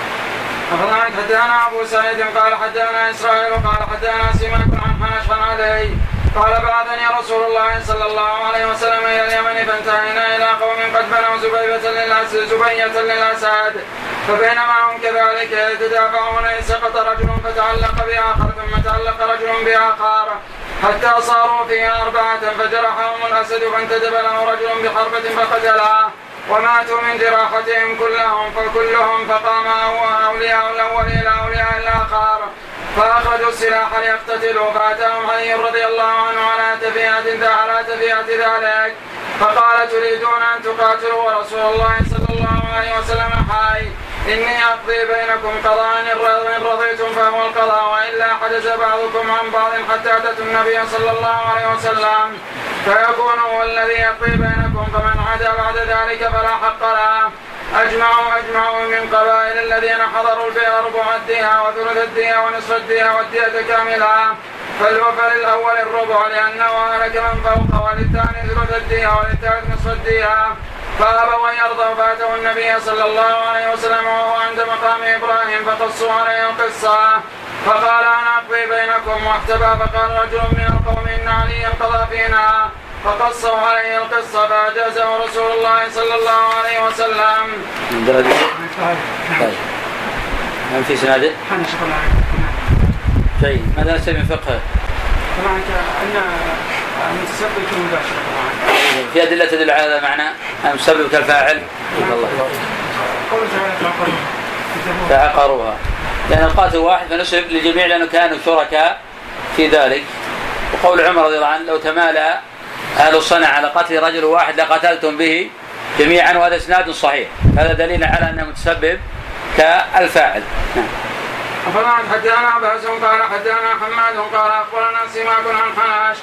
أخبرنا حدثنا أبو سعيد قال حدثنا إسرائيل قال حدثنا سماك عن حنش عن علي. قال بعثني رسول الله صلى الله عليه وسلم إلى اليمن فانتهينا إلى قوم قد بنوا زبيبة للأسد زبية للأسد. فبينما هم كذلك يتدافعون إذ سقط رجل فتعلق بآخر ثم تعلق رجل بآخر. حتى صاروا فيها أربعة فجرحهم الأسد فانتدب له رجل بحربة فقتله. وماتوا من جراحتهم كلهم فكلهم فقام أولياء الأول إلى أولياء الآخر. فاخرجوا السلاح ليقتتلوا فأتاهم علي رضي الله عنه على تفيهة على تفيهة ذلك. فقال تريدون أن تقاتلوا ورسول الله صلى الله عليه وسلم؟ حي إني أقضي بينكم قضاء إن رضيتم فهو القضاء وإلا حدث بعضكم عن بعض حتى أتت النبي صلى الله عليه وسلم. فيكون هو الذي يقضي بينكم فمن عدا بعد ذلك فلا حق له. أجمعوا أجمعوا من قبائل الذين حضروا البيع ربع الدية وثلث الدية ونصف الدية والدية كاملة. فالوفى للأول الربع لأنه أهلك من فوقه وللثاني ثلث الدية وللثالث نصف الدية فأبوا أن يرضوا فأتوا النبي صلى الله عليه وسلم وهو عند مقام إبراهيم فقصوا عليه القصة. فقال أنا أقضي بينكم واحتبى فقال رجل من القوم إن عليا قضى فينا. فقصوا عليه القصة فأجازه رسول الله صلى الله عليه وسلم. طيب من في سناده؟ أنا شغل جيد ماذا نستفيد من فقهه؟ طبعا ان المتسبب يكون مباشر طبعا. في أدلة تدل على هذا المعنى المسبب كالفاعل؟ الله. قوله تعالى فعقروا فعقروها لأن القاتل واحد فنسب للجميع لأنه كانوا شركاء في ذلك. وقول عمر رضي الله عنه لو تمالى أهل الصنع على قتل رجل واحد لقتلتم به جميعا وهذا إسناد صحيح. هذا دليل على أنه متسبب كالفاعل. نعم. أخبرنا حدثنا بأس قال حدثنا حماد قال أخبرنا سماك عن حناش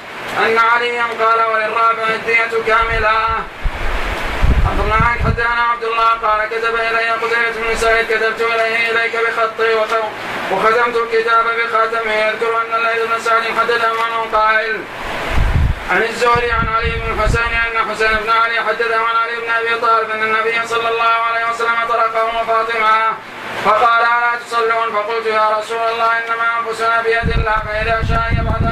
أن عليا قال وللرابع الدية كاملة أخبرنا حدثنا عبد الله قال كتب إلي قتيبة بن سعيد كتبت إليه إليك بخطي وخ- وختمت الكتاب بخاتمه. يذكر أن الليث بن سعد حدثه عنه قائل. عن الزهري عن علي بن الحسين أن حسين بن علي حدثه عن علي بن أبي طالب أن النبي صلى الله عليه وسلم طرقه وفاطمه فقال ألا تصلون؟ فقلت يا رسول الله إنما أنفسنا بيد الله فإذا شاء بعثنا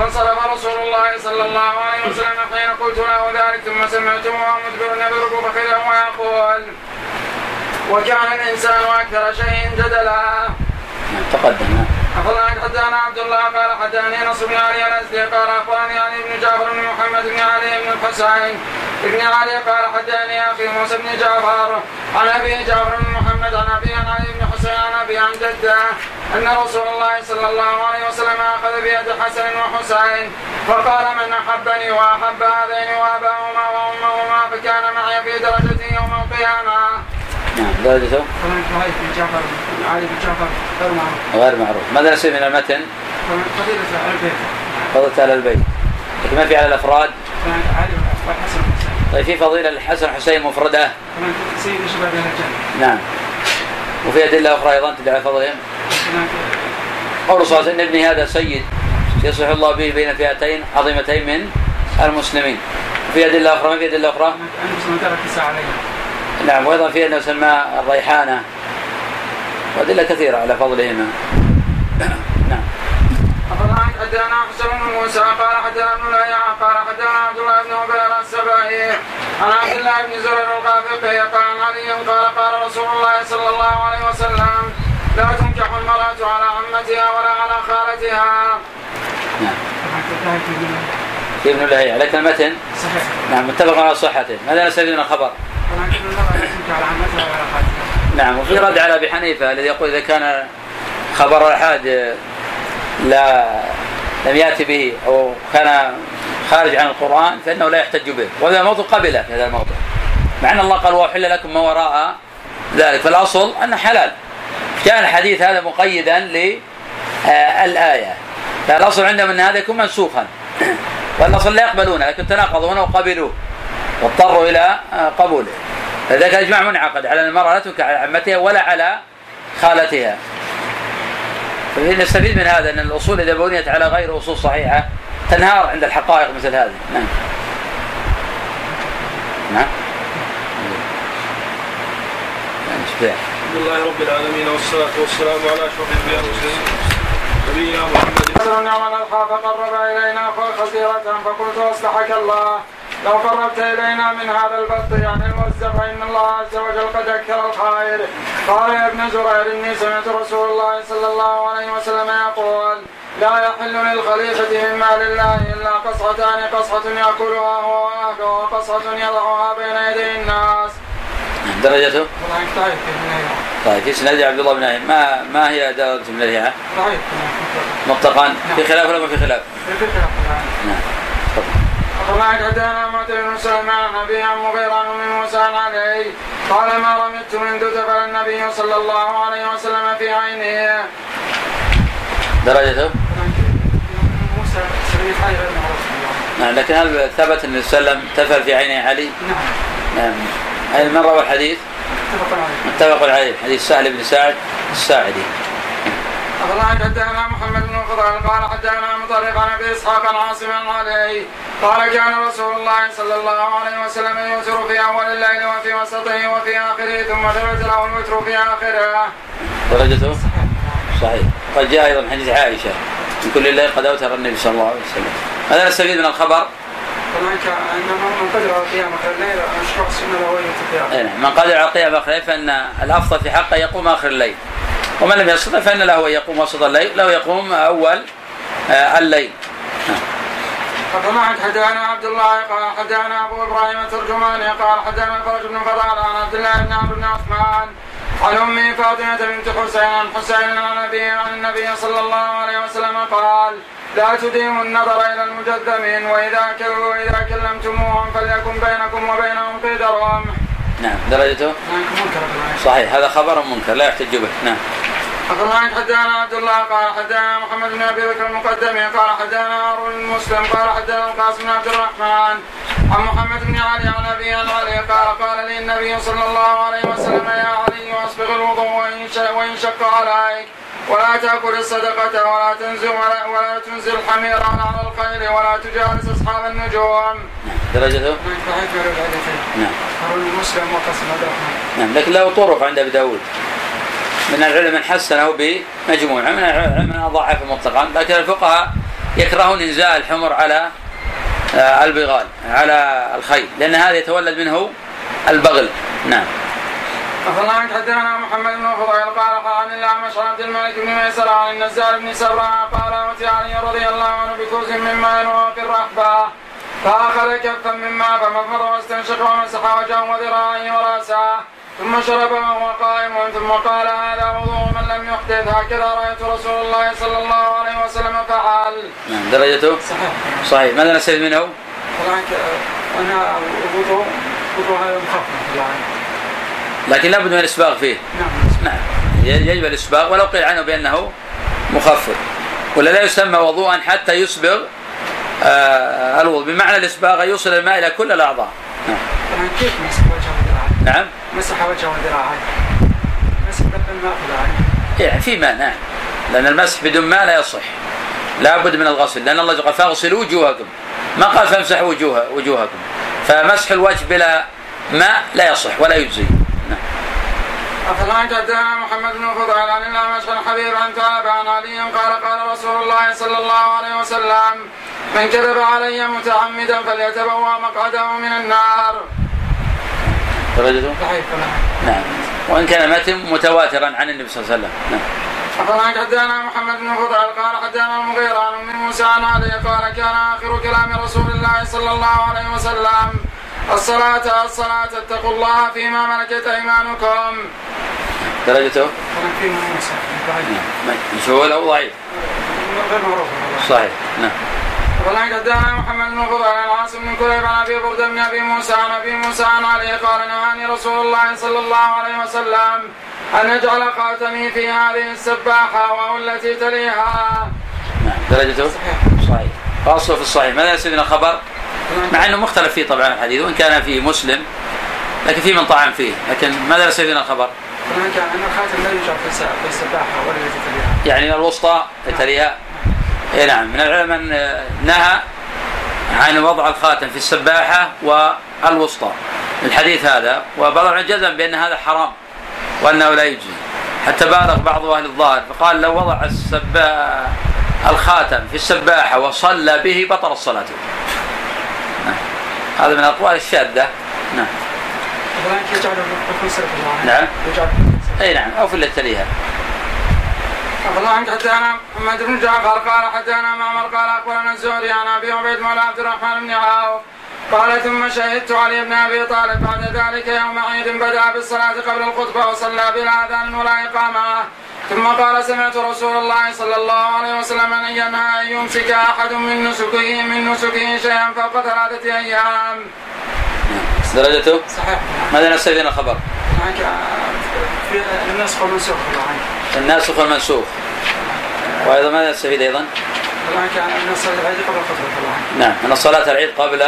فانصرف رسول الله صلى الله عليه وسلم حين قلت له ذلك ثم سمعته وهو مدبر يضرب فخذه ويقول وكان الإنسان أكثر شيء جدلا. تقدم. أخبرنا حدثنا عبد الله قال حدثني نصر بن علي الأزدي قال أخبرني علي بن جعفر بن محمد بن علي بن الحسين. بن علي قال حدثني أخي موسى بن جعفر عن أبي جعفر بن محمد عن أبي عن علي بن حسين عن أبي عن جده. أن رسول الله صلى الله عليه وسلم أخذ بيد حسن وحسين فقال من أحبني وأحب هذين وأباهما وأمهما فكان معي في درجتي يوم القيامة. نعم درجته وهيب بن جعفر علي بن جعفر غير معروف. غير معروف. ماذا نستفيد من المتن؟ فضيلة على البيت. فضلت على البيت. لكن ما في على الأفراد؟ علي والحسن طيب في فضيلة الحسن حسين مفردة؟ سيد شباب أهل الجنة. نعم. وفي أدلة أخرى أيضا تدل على فضلهم؟ قول صلى الله عليه وسلم ابني هذا سيد يصلح الله به بين فئتين عظيمتين من المسلمين. وفي أدلة أخرى ما في أدلة أخرى؟ نعم وأيضا في أنه سماه الريحانة. وأدلة كثيرة على فضلهما. نعم. حدثنا حسن بن موسى قال حدثنا ابن لهيعة قال حدثنا عبد الله بن عبير السبائي عن عبد الله بن زرير الغافقي قال علي قال قال رسول الله صلى الله عليه وسلم لا تنكح المرأة على عمتها ولا على خالتها. نعم. في ابن لهيعة لكن المتن صحيح. نعم متفق على صحته ماذا من الخبر؟ طبعا كل المرأة لا تنكح على عمتها ولا خالتها. نعم وفي رد على أبي حنيفة الذي يقول إذا كان خبر الاحاد لا لم يأتي به أو كان خارج عن القرآن فإنه لا يحتج به. وهذا الموضوع قبله في هذا الموضوع. مع أن الله قال وأحل لكم ما وراء ذلك فالأصل أنه حلال. كان الحديث هذا مقيدا للايه فالاصل عندهم أن هذا يكون منسوخا. والأصل لا يقبلونه لكن تناقضونه وقبلوه. واضطروا إلى قبوله. فذلك الإجماع منعقد على المرأة لا تنكح على عمتها ولا على خالتها. فنستفيد من هذا أن الأصول إذا بنيت على غير أصول صحيحة تنهار عند الحقائق مثل هذه. نعم. نعم. نعم. اشبع. الحمد لله رب العالمين والصلاة والسلام على أشرف الأنبياء والمرسلين. نبينا محمد. يعمل الخاف فقرب إلينا خزيرة فقلت أصلحك الله. لو قربت إلينا من هذا البط يعني الموزع فإن الله عز وجل قد أكثر الخير. قال يا ابن زرير إني سمعت رسول الله صلى الله عليه وسلم يقول لا يحل للخليفة من مال الله إلا قصعتان قصعة يأكلها هو وأهله وقصعة يضعها بين يدي الناس. نعم. درجته؟ والله طيب طيب في سند عبد الله بن نايم ما ما هي درجة من الهيئة؟ ضعيف مطلقا؟ في خلاف ولا ما في خلاف؟ في طبعا نعم. أخبرنا حدثنا معتمر بن سليمان عن أبي عن مغيرة بن موسى علي قال ما رميت منذ دخل النبي صلى الله عليه وسلم في عينه. درجته؟ موسى سبيل حي غير معروف نعم لكن هل ثبت أن وسلم تفل في عيني علي؟ نعم. نعم. من روى الحديث؟ اتفق عليه. متفق عليه. حديث سهل بن سعد الساعدي. أخبرنا حدثنا محمد بن فضل قال حدثنا مطرف عن أبي إسحاق عن عاصم عليه قال كان رسول الله صلى الله عليه وسلم يوتر في أول الليل وفي وسطه وفي آخره ثم ثبت له الوتر في آخره. درجته؟ صحيح. قد جاء أيضا حديث عائشة من كل الليل قد أوتر النبي صلى الله عليه وسلم. هذا نستفيد من الخبر. هناك ان من قدر على قيام الليل مشروع السنة له وجه القيام أي نعم. من قدر على قيام آخر الليل فإن الأفضل في حقه يقوم آخر الليل. ومن لم يستطع فإن له أن يقوم وسط الليل له يقوم أول آه، الليل. حدثنا حدثنا عبد الله قال حدثنا أبو إبراهيم الترجماني قال حدثنا الفرج بن فضال عن عبد الله بن عمرو بن عثمان عن امي فاطمة بنت حسين عن حسين عن ابي عن النبي صلى الله عليه وسلم قال لا تديموا النظر إلى المجذبين وإذا كلوا وإذا كلمتموهم فليكن بينكم وبينهم قيد رمح. نعم. درجته؟ منكر. بالعين. صحيح. هذا خبر منكر لا يحتج به. نعم. أخبرنا حدثنا عبد الله قال حدثنا محمد بن أبي بكر المقدمي قال حدثنا هارون بن مسلم قال حدثنا القاسم بن عبد الرحمن عن محمد بن علي عن أبي عن علي قال قال لي النبي صلى الله عليه وسلم يا علي أصبغ الوضوء وإن وإن شق عليك ولا تأكل الصدقة ولا تنزل ولا, ولا تنزل الحمير على الخيل ولا تجالس أصحاب النجوم. درجته نعم هارون المسلم وقاسم عبد الرحمن. نعم لكن له طرق عند أبي داود. من العلم من حسنه بمجموعه من العلم من ضعفه مطلقا لكن الفقهاء يكرهون انزاء الحمر على آه، البغال على الخيل لأن هذا يتولد منه البغل. نعم. أخبرنا حدثنا محمد بن فضيل قال عن الأعمش عن عبد الملك بن ميسر عن النزار بن سبرة قال أوتي علي رضي الله عنه بكوز من ماء وهو في الرحبة فأخذ كفا من ماء فمضمض واستنشق ومسح وجهه وذراعيه ورأسه. ثم شرب وهو قائم ثم قال هذا وضوء من لم يحدث. هكذا رأيت رسول الله صلى الله عليه وسلم فعل. نعم درجته؟ صحيح. صحيح. ماذا نستفيد منه؟ هناك أنا الوضوء وضوء هذا مخفف بالعين. لكن لابد من الإسباغ فيه. نعم. نعم. يجب الإسباغ ولو قيل عنه بأنه مخفف. ولا لا يسمى وضوءا حتى يسبغ آه الوضوء. بمعنى الإسباغ يوصل الماء إلى كل الأعضاء. نعم, كيف؟ نعم. مسح وجهه وذراعيه. مسح بالماء بالعين. يعني في ماء نعم لأن المسح بدون ماء لا يصح لابد من الغسل لأن الله قال فاغسلوا وجوهكم ما قال فامسحوا وجوه وجوهكم فمسح الوجه بلا ماء لا يصح ولا يجزي نعم. أخبرنا حدثنا محمد بن فضيل عن الأعمش عن حبيب عن كعب عن علي قال قال رسول الله صلى الله عليه وسلم من كذب علي متعمدا فليتبوأ مقعده من النار. درجته ضعيف. نعم. وإن كان متن متواترا عن النبي صلى الله عليه وسلم. نعم. أخبرنا حدثنا محمد بن فضيل قال حدثنا المغيرة عن أم موسى عن علي. قال كان آخر كلام رسول الله صلى الله عليه وسلم الصلاة الصلاة اتقوا الله فيما ملكت أيمانكم. درجته؟ ضعيف. نعم. مجهول أو ضعيف؟ غير معروف. صحيح. نعم. ولا حدثنا محمد بن فضيل عن عاصم بن كليب عن أبي برده بن أبي موسى عن أبي موسى عن علي قال نهاني رسول الله صلى الله عليه وسلم أن اجعل خاتمي في هذه السباحة وهو التي تليها. نعم درجته صحيح. صحيح فاصله في الصحيح ماذا يستفيد الخبر؟ مع إنه مختلف فيه طبعا الحديث وإن كان فيه مسلم لكن في من طعن فيه لكن ماذا يستفيد الخبر؟ أن الخاتم لا يوجد في الس- في السباحة ولا التي تليها. يعني الوسطى تليها اي نعم من العلماء من نهى عن وضع الخاتم في السباحة والوسطى الحديث هذا وبعض العلماء جزم بأن هذا حرام وأنه لا يجزي حتى بالغ بعض أهل الظاهر فقال لو وضع السبا الخاتم في السباحة وصلى به بطل الصلاة نعم. هذا من الأقوال الشاذة نعم العين. نعم. يجعل. اي نعم أو في التي تليها الله عنك حدثنا محمد بن جعفر قال حدثنا معمر قال اخبرنا الزهري عن أبي عبيد مولى عبد الرحمن بن عوف قال ثم شهدت علي بن أبي طالب بعد ذلك يوم عيد بدأ بالصلاة قبل الخطبة وصلى بلا أذان ولا إقامة ثم قال سمعت رسول الله صلى الله عليه وسلم أن ينهى أن يمسك أحد من نسكه من نسكه شيئا فوق ثلاثة أيام. درجته صحيح. ماذا من الخبر؟ في النسخ والمنسوخ الله عنك الناسخ والمنسوخ وأيضا ماذا نستفيد أيضا؟ عنك النص العيد قبل الخطبة نعم أن صلاة العيد قبل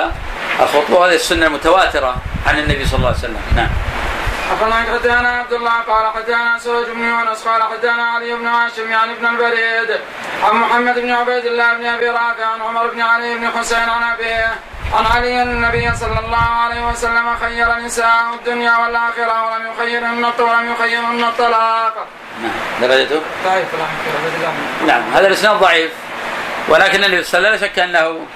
الخطبة وهذه السنة المتواترة عن النبي صلى الله عليه وسلم نعم أخبرنا حدثنا عبد الله قال حدثنا سوج بن يونس قال حدثنا علي بن هاشم يعني ابن البريد عن محمد بن عبيد الله بن أبي رافع عن عمر بن علي بن حسين عن أبيه عن علي أن النبي صلى الله عليه وسلم خير نساء الدنيا والآخرة ولم يخيرهن ولم يخيرهن الطلاق. نعم درجته؟ ضعيف الله نعم هذا الإسناد ضعيف ولكن النبي صلى الله عليه وسلم لا شك أنه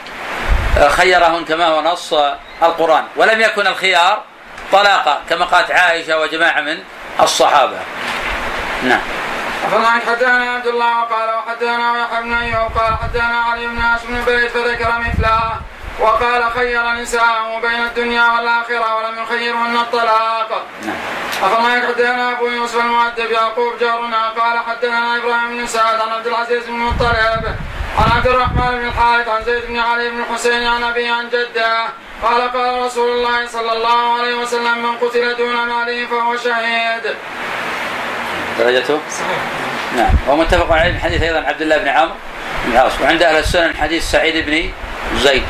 خيرهن كما هو نص القرآن ولم يكن الخيار طلاقا كما قالت عائشة وجماعة من الصحابة. نعم. أخبرنا حدثنا عبد الله وقال وحدثنا يحيى بن أيوب قال حدثنا علي بن هاشم بن بيت فذكر مثله وقال خير نساءه بين الدنيا والآخرة ولم يخيرهن الطلاق. نعم. أخبرنا حدثنا أبو يوسف المؤدب يعقوب جارنا قال حدثنا إبراهيم بن سعد عن عبد العزيز بن مطلب عن عبد الرحمن بن الحارث عن زيد بن علي بن الحسين عن أبي عن جده قال قال رسول الله صلى الله عليه وسلم من قتل دون ماله فهو شهيد. درجته؟ صحيح نعم ومتفق عليه من حديث أيضا عبد الله بن عمرو بن العاص وعند أهل السنن حديث سعيد بن زيد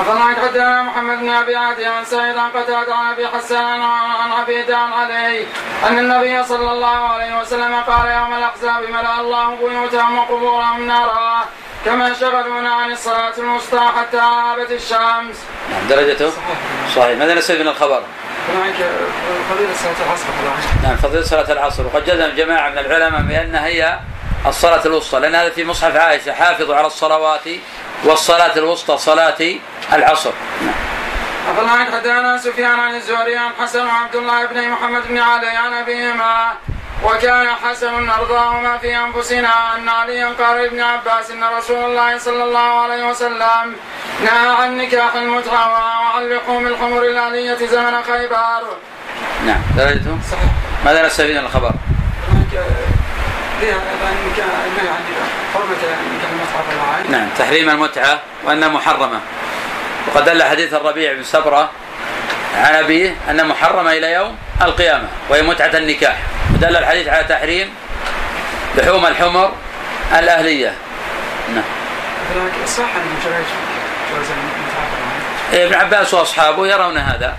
أخبرنا حدثنا محمد بن أبي عدي عن سعيد عن قتادة عن أبي حسان عن عبيد عن علي أن النبي صلى الله عليه وسلم قال يوم الأحزاب ملا الله بيوتهم وقبورهم نارا كما شغلونا عن الصلاة الوسطى حتى غابت الشمس. نعم درجته؟ صحيح ماذا نستفيد من الخبر؟ فضيلة صلاة العصر نعم فضيلة صلاة العصر وقد جزم جماعة من العلماء بأنها هي الصلاة الوسطى لأن هذا في مصحف عائشة حافظوا على الصلوات والصلاة الوسطى صلاة العصر. أخبرنا حدثنا سفيان عن الزهري عن حسن وعبد الله بن محمد بن علي عن أبيهما وكان حسن أرضاهما في أنفسنا أن عليا قال لابن عباس أن رسول الله صلى الله عليه وسلم نهى عن نكاح المتعة وعن لحوم الحمر الآلية زمن خيبر. نعم درجته؟ ماذا نستفيد من الخبر؟ عنك نعم تحريم المتعة وأنها محرمة. وقد دل حديث الربيع بن سبرة عن أبيه أنها محرمة إلى يوم القيامة وهي متعة النكاح. ودل الحديث على تحريم لحوم الحمر الأهلية. نعم. صح أن المتعة إيه، ابن عباس وأصحابه يرون هذا.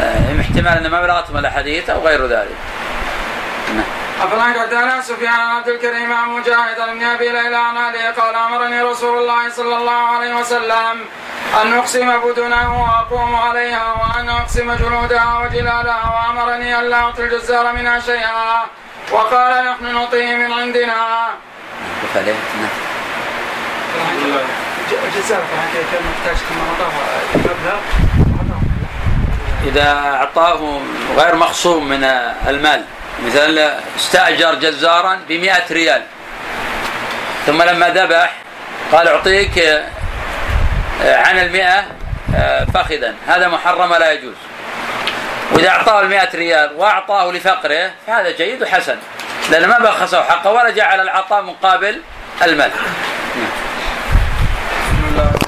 آه، احتمال أن ما بلغتهم الأحاديث أو غير ذلك. أخبرنا حدثنا سفيان عبد الكريم عن مجاهد عن ابن أبي ليلى عن علي قال أمرني رسول الله صلى الله عليه وسلم أن أقسم بدنه وأقوم عليها وأن أقسم جلودها وجلالها وأمرني أن لا اعطي الجزار منها شيئا وقال نحن نعطيه من عندنا. نعم. الجزار كان محتاج كما أعطاه المبلغ إذا أعطاه غير مخصوم من المال مثلا استأجر جزارا ب ريال. ثم لما ذبح قال أعطيك آه، عن المئة آه، فخذا. هذا محرم لا يجوز. وإذا أعطاه المئة ريال وأعطاه لفقره فهذا جيد وحسن. لأن ما بخسه حقه ولا جعل العطاء مقابل المال. نعم.